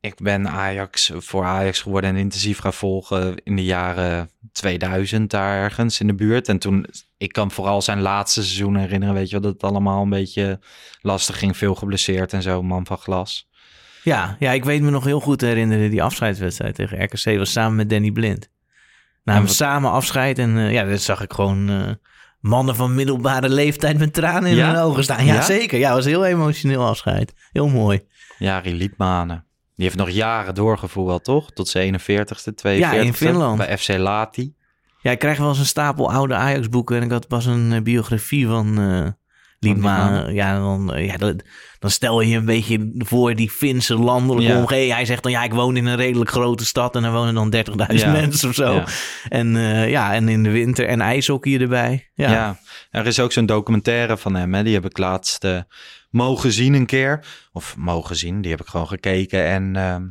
ik ben Ajax voor Ajax geworden en intensief gaan volgen in de jaren 2000 daar ergens in de buurt. En toen, ik kan vooral zijn laatste seizoen herinneren, weet je wel, dat het allemaal een beetje lastig ging, veel geblesseerd en zo, man van glas. Ja, ja, ik weet me nog heel goed te herinneren. Die afscheidswedstrijd tegen RKC was samen met Danny Blind. Nou, we samen afscheid. En eh, ja, dat zag ik gewoon eh, mannen van middelbare leeftijd met tranen in Ja? hun ogen staan. Ja, Ja? zeker. Ja, was een heel emotioneel afscheid. Heel mooi. Jari Liedmanen. Die heeft nog jaren doorgevoerd, toch? Tot zijn 41ste, 42ste. Ja, in Finland. Bij FC Lati. Ja, ik krijg wel eens een stapel oude Ajax-boeken. En ik had pas een eh, biografie van Liedma. Ja, dan, eh, ja dan stel je je een beetje voor die Finse landelijke Ja. omgeving. Hij zegt dan, ja, ik woon in een redelijk grote stad. En er wonen dan 30.000 Ja. mensen of zo. Ja. En eh, ja, en in de winter en ijshockey erbij. Ja. Ja. er is ook zo'n documentaire van hem. Hè? Die heb ik laatst eh, mogen zien een keer. Of mogen zien, die heb ik gewoon gekeken. En ehm,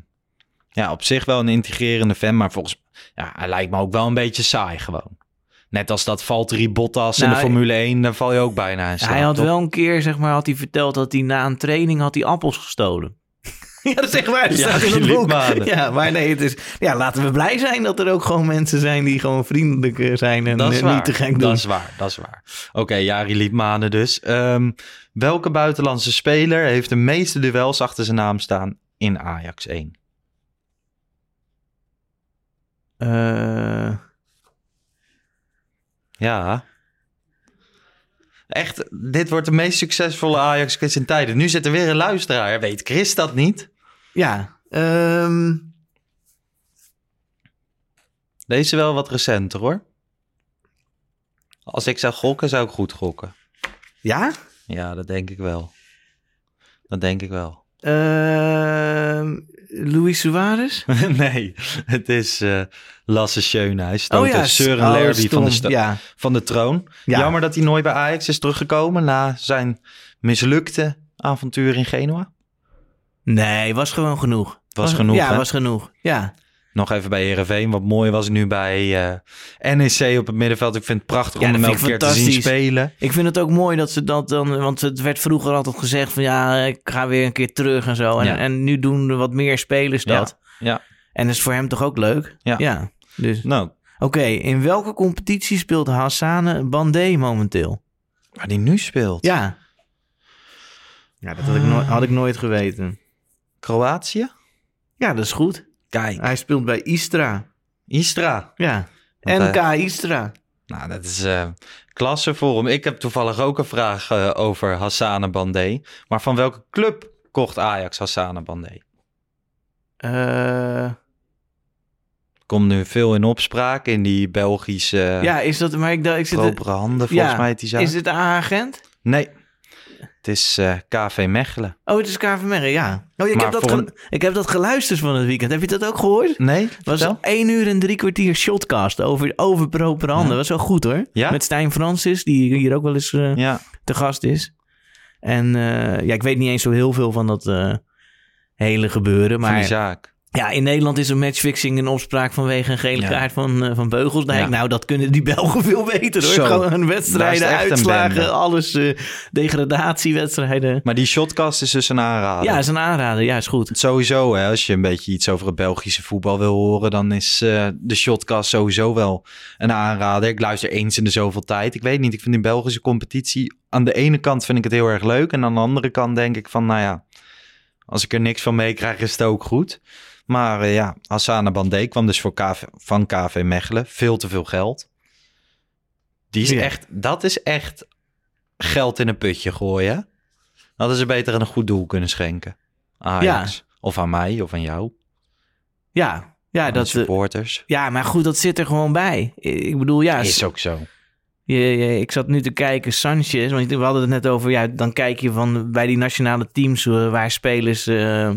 ja, op zich wel een integrerende fan. Maar volgens ja, hij lijkt me ook wel een beetje saai gewoon. Net als dat Valtteri Bottas in Nou, de Formule 1, dan val je ook bijna in slaap, hij had toch? wel een keer, zeg maar, had hij verteld dat hij na een training had hij appels gestolen. *laughs* ja, dat is echt waar. Dat Ja, staat in het boek. Ja, maar nee, het is... Ja, laten we blij zijn dat er ook gewoon mensen zijn die gewoon vriendelijk eh, zijn en Dat is eh, waar. niet te gek doen. Dat is waar, dat is waar. Oké, Jari Liedmanen dus. Ehm, welke buitenlandse speler heeft de meeste duels achter zijn naam staan in Ajax 1? Eh, Ja. Echt, dit wordt de meest succesvolle Ajax-quiz in tijden. Nu zit er weer een luisteraar. Weet Chris dat niet? ja, ehm, Deze wel wat recenter hoor. Als ik zou gokken, zou ik goed gokken. ja? Ja, dat denk ik wel. Dat denk ik wel. Ehm, Luis Suarez? *laughs* nee, het is eh Lasse Schöne. Hij stoot oh ja, Søren oh, Lerby van de, Ja, van de troon. Ja. Jammer dat hij nooit bij Ajax is teruggekomen na zijn mislukte avontuur in Genua. nee, was gewoon genoeg. Was genoeg, Ja, hè? was genoeg. Ja. Nog even bij Herenveen. Wat mooi was nu bij eh, NEC op het middenveld. Ik vind het prachtig Ja, om hem elke keer te zien spelen. Ik vind het ook mooi dat ze dat dan... Want het werd vroeger altijd gezegd van... Ja, ik ga weer een keer terug en zo. En, Ja. en nu doen er wat meer spelers dat. Ja. En dat is voor hem toch ook leuk? Ja. Dus, Nou, oké. In welke competitie speelt Hassane Bandé momenteel? waar die nu speelt. Ja. Ja, dat had ik, nooit, had ik nooit geweten. Kroatië? Ja, dat is goed. Kijk, Hij speelt bij Istra. Istra. Ja. Want, NK Istra. Nou, dat is eh klasse voor hem. Ik heb toevallig ook een vraag eh, over Hassane Bandé. Maar van welke club kocht Ajax Hassane Bandé? Eh, Komt nu veel in opspraak in die Belgische ja, is dat... Maar ik, dacht- ik zit... propere handen, volgens ja, mij die zaak. Is het de agent? Nee, het is eh, KV Mechelen. Oh, het is KV Mechelen, ja. Oh, ik, Maar heb dat voor ik heb dat geluisterd van het weekend. Heb je dat ook gehoord? Nee, Het was vertel. één uur en drie kwartier shotcast over, over propere handen. Dat was wel goed hoor. Ja? Met Stijn Francis, die hier ook wel eens eh, Ja, te gast is. En eh, ja, ik weet niet eens zo heel veel van dat hele gebeuren. van die Maar zaak. Ja, in Nederland is een matchfixing in opspraak vanwege een gele Ja. kaart van, eh, van Beugelsdijk. Ja. Nou, dat kunnen die Belgen veel beter hoor. Zo. Gewoon wedstrijden, een uitslagen, alles. eh, degradatiewedstrijden. Maar die shotcast is dus een aanrader. Ja, is een aanrader. Ja, is goed. Sowieso, hè, als je een beetje iets over het Belgische voetbal wil horen, dan is eh, de shotcast sowieso wel een aanrader. Ik luister eens in de zoveel tijd. Ik weet niet, ik vind die Belgische competitie, aan de ene kant vind ik het heel erg leuk. En aan de andere kant denk ik van, nou ja, als ik er niks van meekrijg, is het ook goed. Maar eh, ja, Hassane Bandé kwam dus voor KV, van KV Mechelen. Veel te veel geld. Die is Ja. echt, dat is echt geld in een putje gooien. Hadden ze beter aan een goed doel kunnen schenken. Ajax. Of aan mij, of aan jou. Ja, ja, aan dat, eh, supporters. ja, maar goed, dat zit er gewoon bij. Ik bedoel, ja, is ook zo. Je, je- ik zat nu te kijken, Sanchez, want we hadden het net over, ja, dan kijk je van bij die nationale teams eh, waar spelers eh,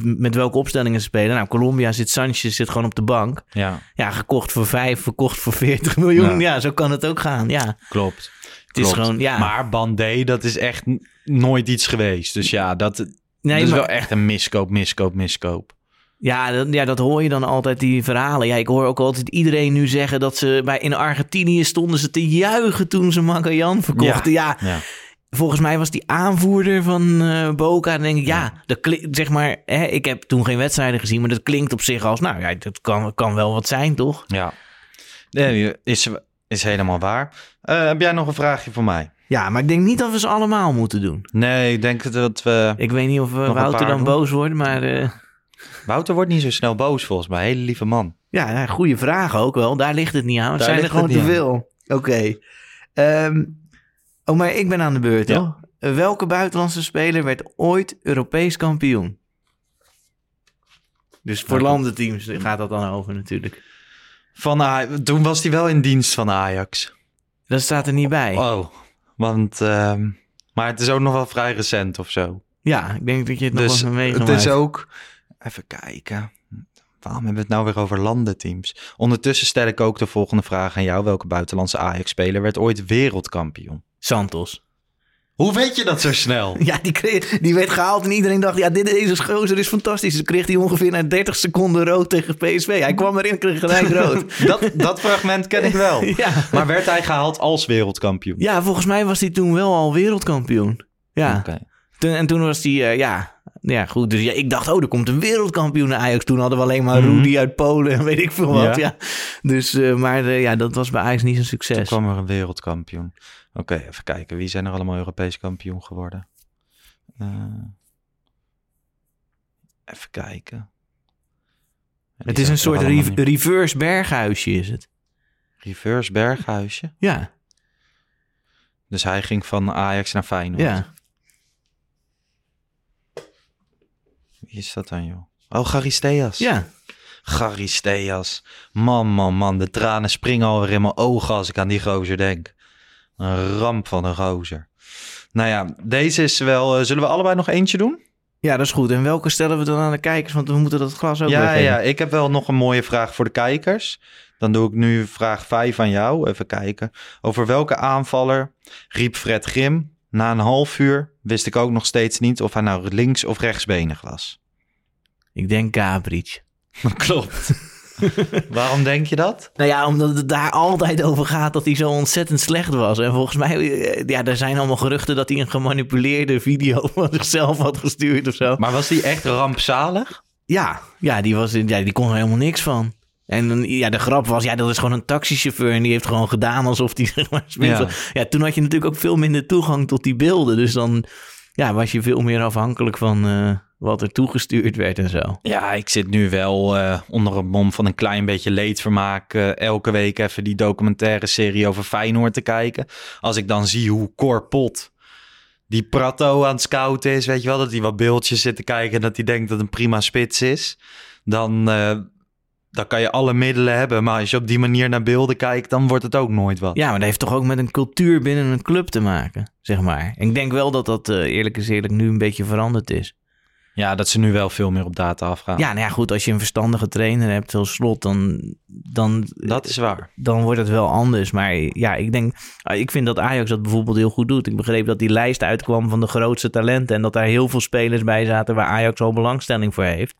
met welke opstellingen ze spelen. Nou, Colombia zit Sanchez zit gewoon op de bank. Ja, Ja, gekocht voor 5, verkocht voor 40 miljoen. Ja. Ja, zo kan het ook gaan. Ja, klopt. het is gewoon, ja. Maar Bandé, dat is echt nooit iets geweest. Dus ja, dat, dat nee, is maar- wel echt een miskoop, miskoop, miskoop. Ja dat, ja, dat hoor je dan altijd, die verhalen. Ja, ik hoor ook altijd iedereen nu zeggen dat ze bij in Argentinië stonden ze te juichen toen ze Magajan verkochten. Ja, Ja. volgens mij was die aanvoerder van eh Boca. Dan denk ik, ja, dat klinkt, zeg maar, hè, ik heb toen geen wedstrijden gezien, maar dat klinkt op zich als, nou ja, dat kan, kan wel wat zijn, toch? Ja, nee, is, is helemaal waar. Eh, heb jij nog een vraagje voor mij? Ja, maar ik denk niet dat we ze allemaal moeten doen. Nee, ik denk dat we... Ik weet niet of uh, een Wouter dan doen. boos wordt, maar eh, Wouter wordt niet zo snel boos volgens mij. Hele lieve man. ja, ja, goede vraag ook wel. Daar ligt het niet aan. Daar zijn er gewoon te veel. Oké. Ehm, oh, maar ik ben aan de beurt, Ja. Eh, welke buitenlandse speler werd ooit Europees kampioen? Dus voor Nou, landenteams gaat dat dan over natuurlijk. Van, A- toen was hij wel in dienst van Ajax. Dat staat er niet bij. Oh, want... ehm, maar het is ook nog wel vrij recent of zo. Ja, ik denk dat je het nog Dus wel het is ook... Even kijken. Waarom hebben we het nou weer over landenteams? Ondertussen stel ik ook de volgende vraag aan jou. Welke buitenlandse Ajax-speler werd ooit wereldkampioen? Santos. Hoe weet je dat zo snel? *laughs* Ja, die, kreeg, die werd gehaald en iedereen dacht, ja, dit, deze gozer is fantastisch. Dus kreeg hij ongeveer na 30 seconden rood tegen PSV. Hij kwam erin en kreeg gelijk *laughs* rood. Dat, dat fragment ken ik wel. *laughs* Ja. Maar werd hij gehaald als wereldkampioen? ja, volgens mij was hij toen wel al wereldkampioen. Ja, Oké. toen, en toen was hij, eh, ja, ja, goed. Dus ja, ik dacht, oh, er komt een wereldkampioen naar Ajax. Toen hadden we alleen maar Mhm. Rudy uit Polen en weet ik veel wat. Ja. Ja. Dus, eh, maar eh, ja, dat was bij Ajax niet zo'n Toen succes. kwam er een wereldkampioen. Oké, even kijken. Wie zijn er allemaal Europees kampioen geworden? Eh, even kijken. Die Het is een soort allemaal re- niet. reverse berghuisje, is het. reverse berghuisje. Ja, Dus hij ging van Ajax naar Feyenoord. ja. Wie is dat dan, joh? Oh, Charisteas. Ja, Charisteas. Man, man, man. De tranen springen alweer in mijn ogen als ik aan die gozer denk. Een ramp van een gozer. Nou ja, deze is wel... eh, zullen we allebei nog eentje doen? ja, dat is goed. En welke stellen we dan aan de kijkers? Want we moeten dat glas ook ja, weggeven. ja, ik heb wel nog een mooie vraag voor de kijkers. Dan doe ik nu vraag 5 aan jou. Even kijken. Over welke aanvaller riep Fred Grim na een half uur? Wist ik ook nog steeds niet of hij nou links of rechtsbenig was. Ik denk Gabric. *laughs* Klopt. *laughs* Waarom denk je dat? Nou ja, omdat het daar altijd over gaat dat hij zo ontzettend slecht was. En volgens mij, eh, ja, er zijn allemaal geruchten dat hij een gemanipuleerde video *laughs* van zichzelf had gestuurd of zo. Maar was hij echt rampzalig? Ja, ja, die, was, ja, die kon er helemaal niks van. En ja, de grap was, ja, dat is gewoon een taxichauffeur en die heeft gewoon gedaan alsof die zeg maar. Ja. Ja. toen had je natuurlijk ook veel minder toegang tot die beelden. Dus dan ja, was je veel meer afhankelijk van eh, wat er toegestuurd werd en zo. Ja, ik zit nu wel eh, onder het mom van een klein beetje leedvermaak. eh, elke week even die documentaire serie over Feyenoord te kijken. Als ik dan zie hoe Cor Pot die Prato aan het scouten is, weet je wel, dat hij wat beeldjes zit te kijken en dat hij denkt dat een prima spits is. Dan, eh, dan kan je alle middelen hebben, maar als je op die manier naar beelden kijkt, dan wordt het ook nooit wat. Ja, maar dat heeft toch ook met een cultuur binnen een club te maken, zeg maar. En ik denk wel dat dat, eerlijk is eerlijk, nu een beetje veranderd is. Ja, dat ze nu wel veel meer op data afgaan. Ja, nou ja, goed, als je een verstandige trainer hebt, zoals Slot, dan, dan, Dat is waar. dan wordt het wel anders. Maar ja, ik denk, ah, ik vind dat Ajax dat bijvoorbeeld heel goed doet. Ik begreep dat die lijst uitkwam van de grootste talenten en dat daar heel veel spelers bij zaten waar Ajax al belangstelling voor heeft.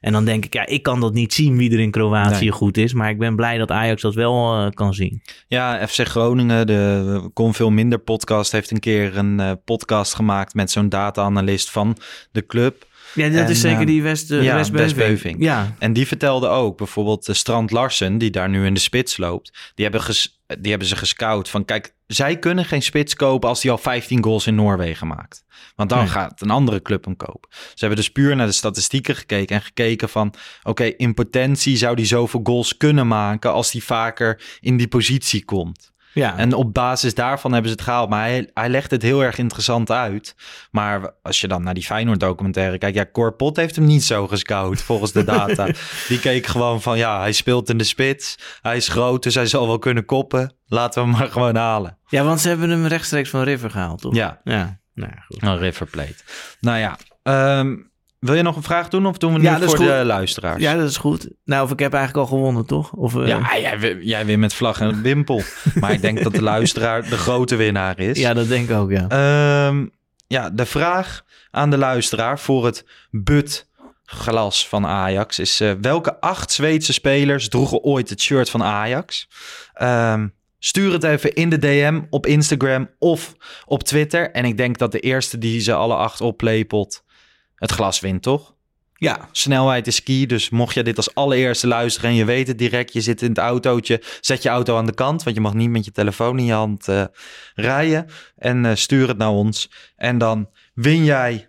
En dan denk ik, ja, ik kan dat niet zien wie er in Kroatië Nee. goed is. Maar ik ben blij dat Ajax dat wel eh, kan zien. Ja, FC Groningen, de Kon Veel Minder podcast, heeft een keer een eh, podcast gemaakt met zo'n data-analyst van de club. Ja, dat En, is zeker eh, die West, uh, ja, West West Beuving. Beuving. Ja, En die vertelde ook, bijvoorbeeld de Strand Larsen, die daar nu in de spits loopt, die hebben, ges- die hebben ze gescout van, kijk, zij kunnen geen spits kopen als die al 15 goals in Noorwegen maakt. Want dan Nee. gaat een andere club hem kopen. Ze hebben dus puur naar de statistieken gekeken en gekeken van, oké, in potentie zou die zoveel goals kunnen maken als die vaker in die positie komt. Ja. En op basis daarvan hebben ze het gehaald. Maar hij, hij legt het heel erg interessant uit. Maar als je dan naar die Feyenoord documentaire kijkt... Ja, Cor Pot heeft hem niet zo gescout volgens de data. *laughs* die keek gewoon van... Ja, hij speelt in de spits. Hij is groot, dus hij zal wel kunnen koppen. Laten we hem maar gewoon halen. ja, want ze hebben hem rechtstreeks van River gehaald, toch? Ja, Ja, nou ja, goed. een River Plate. Nou ja, ehm, wil je nog een vraag doen? Of doen we nu Ja, voor de luisteraars? Ja, dat is goed. Nou, of ik heb eigenlijk al gewonnen, toch? Of, eh, Ja, jij, wi- jij wint met vlag en wimpel. *laughs* maar ik denk dat de luisteraar de grote winnaar is. ja, dat denk ik ook, ja. Ehm, ja, de vraag aan de luisteraar voor het but-glas van Ajax is... eh, welke acht Zweedse spelers droegen ooit het shirt van Ajax? Ehm, Stuur het even in de DM op Instagram of op Twitter. En ik denk dat de eerste die ze alle acht oplepelt het glas wint, toch? Ja, Snelheid is key, dus mocht je dit als allereerste luisteren en je weet het direct, je zit in het autootje, zet je auto aan de kant, want je mag niet met je telefoon in je hand eh, rijden. En eh, stuur het naar ons. En dan win jij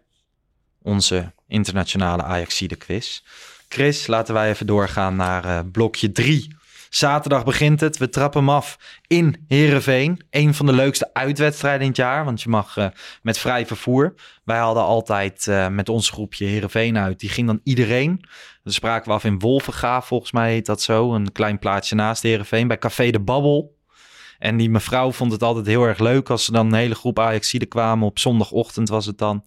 onze internationale Ajaxide quiz. Chris, laten wij even doorgaan naar eh, blokje 3. Zaterdag begint het. We trappen hem af in Heerenveen. Een van de leukste uitwedstrijden in het jaar. Want je mag eh, met vrij vervoer. Wij hadden altijd eh, met ons groepje Heerenveen uit. Die ging dan iedereen. Dan spraken we af in Wolvenga, volgens mij heet dat zo. Een klein plaatsje naast Heerenveen. Bij Café de Babbel. En die mevrouw vond het altijd heel erg leuk als ze dan een hele groep Ajaxiden kwamen. Op zondagochtend was het dan.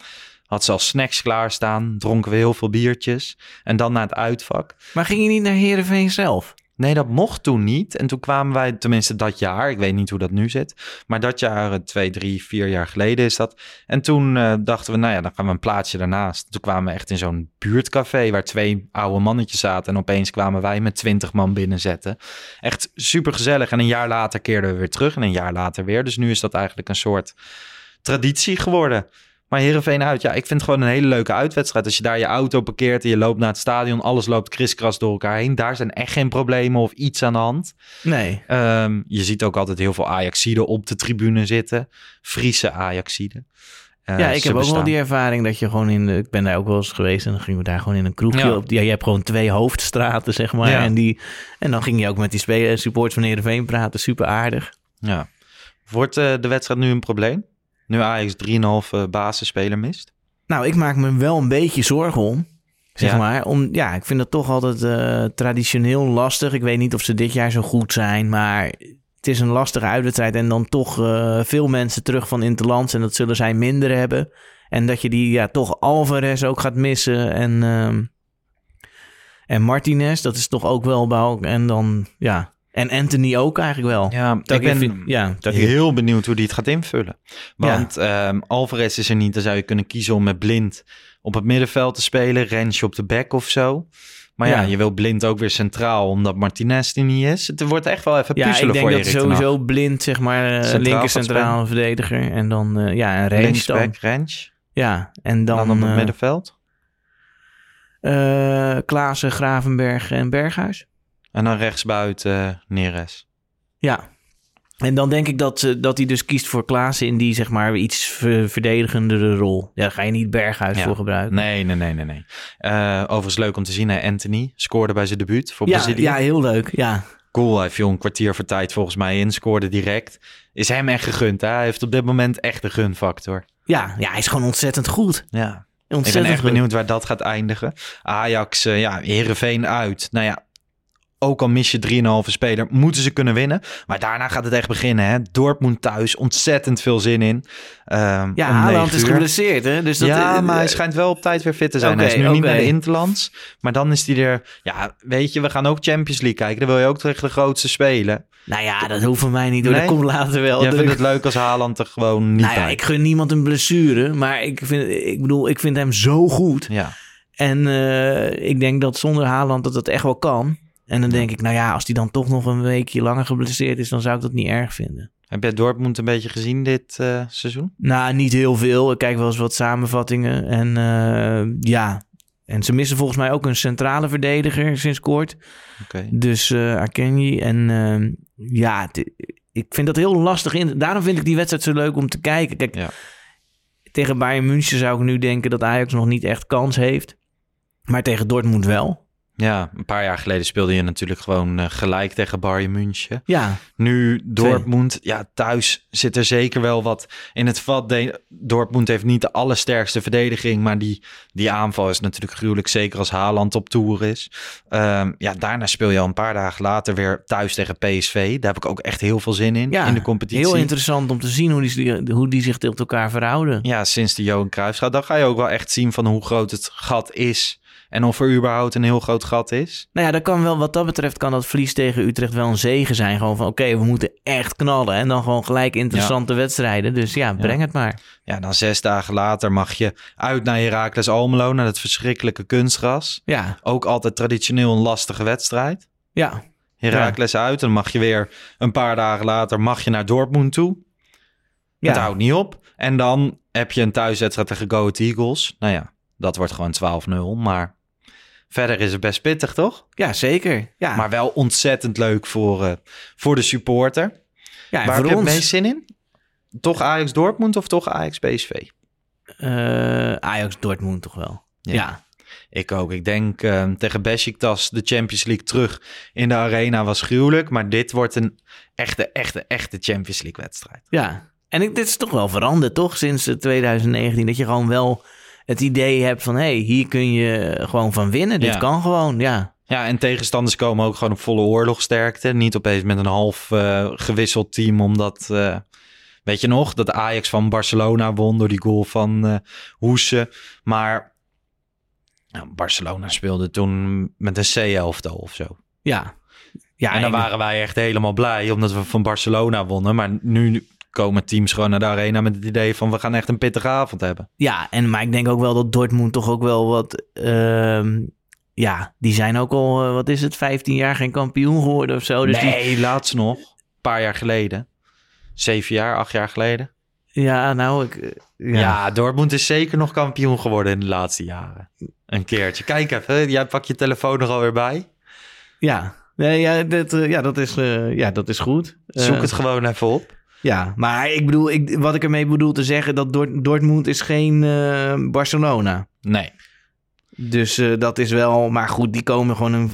Had ze al snacks klaarstaan. Dronken we heel veel biertjes. En dan naar het uitvak. maar ging je niet naar Heerenveen zelf? Nee, dat mocht toen niet. En toen kwamen wij, tenminste dat jaar, ik weet niet hoe dat nu zit, maar dat jaar, eh, twee, drie, vier jaar geleden is dat. En toen eh, dachten we, nou ja, dan gaan we een plaatsje daarnaast. Toen kwamen we echt in zo'n buurtcafé waar twee oude mannetjes zaten. En opeens kwamen wij met twintig man binnenzetten. Echt super gezellig. En een jaar later keerden we weer terug en een jaar later weer. Dus nu is dat eigenlijk een soort traditie geworden. Maar Heerenveen uit, ja, ik vind het gewoon een hele leuke uitwedstrijd. Als je daar je auto parkeert en je loopt naar het stadion, alles loopt kriskras door elkaar heen. Daar zijn echt geen problemen of iets aan de hand. Nee. Ehm, je ziet ook altijd heel veel Ajaxiden op de tribune zitten. Friese Ajaxiden. Eh, ja, ik heb ook wel die ervaring dat je gewoon in de... Ik ben daar ook wel eens geweest en dan gingen we daar gewoon in een kroegje Ja. op. Ja, je hebt gewoon twee hoofdstraten, zeg maar. Ja. En, die, en dan ging je ook met die spelers, supporters van Heerenveen praten. Super aardig. Ja. Wordt eh, de wedstrijd nu een probleem? Nu Ajax 3,5 uh, basisspeler mist? Nou, ik maak me wel een beetje zorgen om. Zeg Ja. maar. Om, ja, ik vind het toch altijd eh, traditioneel lastig. Ik weet niet of ze dit jaar zo goed zijn, maar het is een lastige uitwedstrijd. En dan toch eh, veel mensen terug van Interlands. En dat zullen zij minder hebben. En dat je die ja, toch Alvarez ook gaat missen. En, ehm, en Martinez, dat is toch ook wel bij En dan, ja. En Anthony ook eigenlijk wel. Ja, Dat ik ben vind- ja, dat ik- heel benieuwd hoe die het gaat invullen. Want ehm, Alvarez is er niet. Dan zou je kunnen kiezen om met Blind op het middenveld te spelen. Rensje op de back of zo. Maar ja, Ja. je wil Blind ook weer centraal, omdat Martinez er niet is. Het wordt echt wel even Ja, puzzelen ik denk dat Erik sowieso blind, zeg maar, eh, Centraal linker gaat centrale verdediger. En dan, eh, ja, een range dan. Linksback, Rens. Ja, en dan, op het eh, middenveld. eh, Klaassen, Gravenberg en Berghuis. En dan rechtsbuiten uh, Neres. Ja. En dan denk ik dat, ze- dat hij dus kiest voor Klaassen in die, zeg maar, iets ver- verdedigendere rol. Ja, daar ga je niet Berghuis Ja. voor gebruiken. Nee, nee, nee, nee. nee. Eh, overigens leuk om te zien, hè, Anthony scoorde bij zijn debuut voor ja, Brazilië. ja, heel leuk. Ja. Cool, hij viel een kwartier voor tijd volgens mij in, scoorde direct. Is hem echt gegund, hè? Hij heeft op dit moment echt de gunfactor. Ja, ja, hij is gewoon ontzettend goed. Ja. Ik Ontzettend ben echt goed. benieuwd waar dat gaat eindigen. Ajax, eh, ja, Heerenveen uit. Nou ja, ook al mis je 3,5 speler, moeten ze kunnen winnen. Maar daarna gaat het echt beginnen, hè? Dortmund thuis, ontzettend veel zin in. Ehm, Ja, Haaland is geblesseerd, hè? Dus dat, ja, eh, maar hij schijnt wel op tijd weer fit te zijn. Hij is nu niet naar de Interlands. Maar dan is hij er... Ja, weet je, we gaan ook Champions League kijken. Dan wil je ook tegen de grootste spelen. Nou ja, dat hoeft van mij niet. Nee? Dat komt later wel. Jij Dat- vindt het leuk als Haaland er gewoon niet nou ja, ik gun niemand een blessure. Maar ik, vind, ik bedoel, ik vind hem zo goed. Ja. En eh, ik denk dat zonder Haaland dat het echt wel kan. En dan denk ik, nou ja, als die dan toch nog een weekje langer geblesseerd is, dan zou ik dat niet erg vinden. Heb jij Dortmund een beetje gezien dit eh, seizoen? Nou, niet heel veel. Ik kijk wel eens wat samenvattingen. En eh, ja, en ze missen volgens mij ook een centrale verdediger sinds kort. Oké. Dus Akenji. En ja, ik vind dat heel lastig. In. Daarom vind ik die wedstrijd zo leuk om te kijken. Kijk, Ja. tegen Bayern München zou ik nu denken dat Ajax nog niet echt kans heeft. Maar tegen Dortmund wel. Ja, een paar jaar geleden speelde je natuurlijk gewoon eh, gelijk tegen Bayern München. Ja, Nu Dortmund, ja, thuis zit er zeker wel wat in het vat. De- Dortmund heeft niet de allersterkste verdediging, maar die, die aanval is natuurlijk gruwelijk, zeker als Haaland op tour is. Ehm, ja, daarna speel je al een paar dagen later weer thuis tegen PSV. Daar heb ik ook echt heel veel zin in, ja in de competitie. heel interessant om te zien hoe die, hoe die zich tot elkaar verhouden. Ja, sinds de Johan gaat, dan ga je ook wel echt zien van hoe groot het gat is. En of er überhaupt een heel groot gat is. Nou ja, dat kan wel, wat dat betreft kan dat verlies tegen Utrecht wel een zegen zijn. Gewoon van oké, we moeten echt knallen. En dan gewoon gelijk interessante wedstrijden. Dus ja, breng het maar. Ja, dan zes dagen later mag je uit naar Heracles Almelo, naar het verschrikkelijke kunstgras. Ja, Ook altijd traditioneel een lastige wedstrijd. ja. Heracles uit. En dan mag je weer een paar dagen later mag je naar Dortmund toe. Ja. Het houdt niet op. En dan heb je een thuiswedstrijd tegen Go Eagles. Nou ja, dat wordt gewoon 12-0. Maar verder is het best pittig, toch? Ja, zeker. Ja, Maar wel ontzettend leuk voor, eh, voor de supporter. ja, en Waar voor heb je het meest zin in? Toch Ajax Dortmund of toch Ajax PSV? eh, Ajax Dortmund toch wel. Ja. Ja. Ik ook. Ik denk eh, tegen Besiktas de Champions League terug in de arena was gruwelijk. Maar dit wordt een echte, echte, echte Champions League wedstrijd. Ja, en ik, dit is toch wel veranderd, toch? Sinds eh, 2019. Dat je gewoon wel het idee hebt van... hé, hey, hier kun je gewoon van winnen. Dit Ja. kan gewoon, ja. Ja, en tegenstanders komen ook gewoon op volle oorlogsterkte. Niet opeens met een half eh, gewisseld team, omdat... eh, weet je nog, dat Ajax van Barcelona won door die goal van Hoesen. Maar nou, Barcelona speelde toen met een C-elftal of zo. Ja. ja en dan en- waren wij echt helemaal blij, omdat we van Barcelona wonnen. Maar nu komen teams gewoon naar de arena met het idee van... we gaan echt een pittige avond hebben. Ja, en, maar ik denk ook wel dat Dortmund toch ook wel wat... ehm, ja, die zijn ook al, eh, wat is het, 15 jaar geen kampioen geworden of zo. Dus die, nee, laatst nog. Een paar jaar geleden. Zeven jaar, acht jaar geleden. ja, nou, ik... eh, Ja. ja. Dortmund is zeker nog kampioen geworden in de laatste jaren. Een keertje. Kijk even, jij pak je telefoon er alweer bij. Ja, nee, ja, dat, eh, ja, dat, is, ja dat is goed. Zoek het gewoon even op. Ja, maar ik bedoel, ik, wat ik ermee bedoel te zeggen... dat Dort- Dortmund is geen eh, Barcelona. Nee. Dus eh, dat is wel... Maar goed, die komen gewoon een,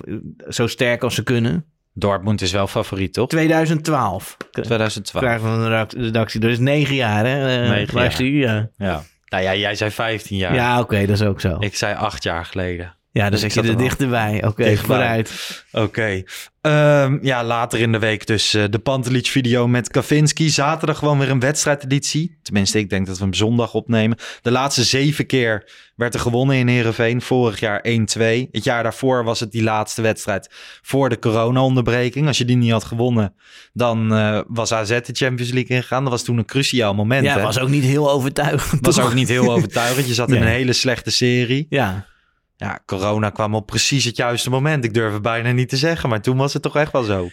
zo sterk als ze kunnen. Dortmund is wel favoriet, toch? 2012 2012. krijgen een redac- redactie. Dat is negen jaar, hè? Negen luister je? Ja, Ja. Nou ja, jij zei 15 jaar. ja oké, dat is ook zo. Ik zei acht jaar geleden. Ja, dan dus zit ik je er er dichterbij. Oké, vooruit. Oké. Ehm, ja, later in de week dus eh, de Pantelic video met Kavinski. Zaterdag gewoon weer een wedstrijdeditie. Tenminste, ik denk dat we hem zondag opnemen. De laatste zeven keer werd er gewonnen in Heerenveen. Vorig jaar 1-2. Het jaar daarvoor was het die laatste wedstrijd voor de corona-onderbreking. Als je die niet had gewonnen, dan eh, was AZ de Champions League ingegaan. Dat was toen een cruciaal moment. Ja, hè? was ook niet heel overtuigend. was toch? ook niet heel overtuigend. Je zat in *laughs* een hele slechte serie. Ja, Ja, corona kwam op precies het juiste moment. Ik durf het bijna niet te zeggen, maar toen was het toch echt wel zo.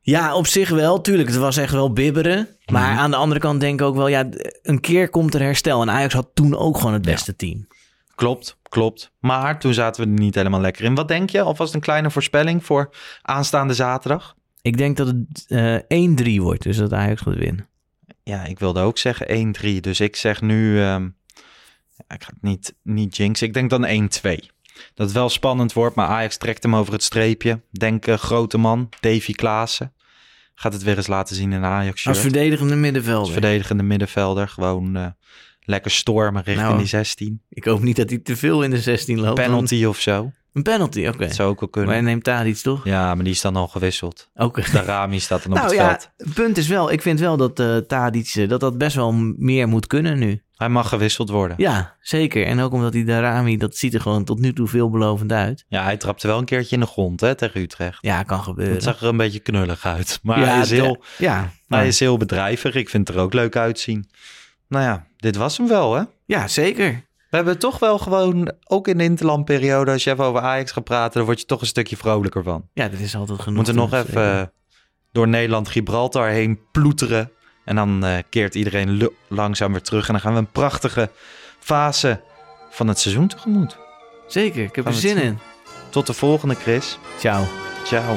Ja, op zich wel. Tuurlijk, het was echt wel bibberen. Maar Mhm. aan de andere kant denk ik ook wel... ja, een keer komt er herstel. En Ajax had toen ook gewoon het Ja. beste team. Klopt, klopt. Maar toen zaten we er niet helemaal lekker in. Wat denk je? Alvast een kleine voorspelling voor aanstaande zaterdag? Ik denk dat het eh 1-3 wordt. Dus dat Ajax gaat winnen. Ja, ik wilde ook zeggen 1-3. Dus ik zeg nu... ehm, ik ga het niet, niet jinxen. Ik denk dan 1-2. Dat het wel spannend wordt, maar Ajax trekt hem over het streepje. Denk eh, grote man, Davy Klaassen. Gaat het weer eens laten zien in Ajax Als shirt. verdedigende Als middenvelder. verdedigende middenvelder. Gewoon eh, lekker stormen richting Nou, die 16. Ik hoop niet dat hij te veel in de 16 loopt. Penalty of zo. Een penalty, oké. Dat zou ook wel Maar kunnen. hij neemt daar iets, toch? Ja, maar die is dan al gewisseld. Oké. De Rami staat dan op Nou het ja, veld. het punt is wel, ik vind wel dat eh Tadic, dat dat best wel meer moet kunnen nu. Hij mag gewisseld worden. Ja. Ja, zeker. En ook omdat die Darami, dat ziet er gewoon tot nu toe veelbelovend uit. hij trapte wel een keertje in de grond hè, tegen Utrecht. Ja, kan gebeuren. Het zag er een beetje knullig uit. *laughs* Maar ja, hij, is heel, ja, hij is heel bedrijvig. Ik vind het er ook leuk uitzien. Nou ja, dit was hem wel hè. ja, zeker. We hebben toch wel gewoon, ook in de interlandperiode, als je even over Ajax gaat praten, dan word je toch een stukje vrolijker van. Ja, dat is altijd We genoeg. moeten nog te- even door Nederland-Gibraltar heen ploeteren. En dan eh, keert iedereen langzaam weer terug. En dan gaan we een prachtige fase van het seizoen tegemoet. Zeker, ik heb er zin in. Tot de volgende, Chris. Ciao. Ciao.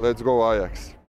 Let's go Ajax.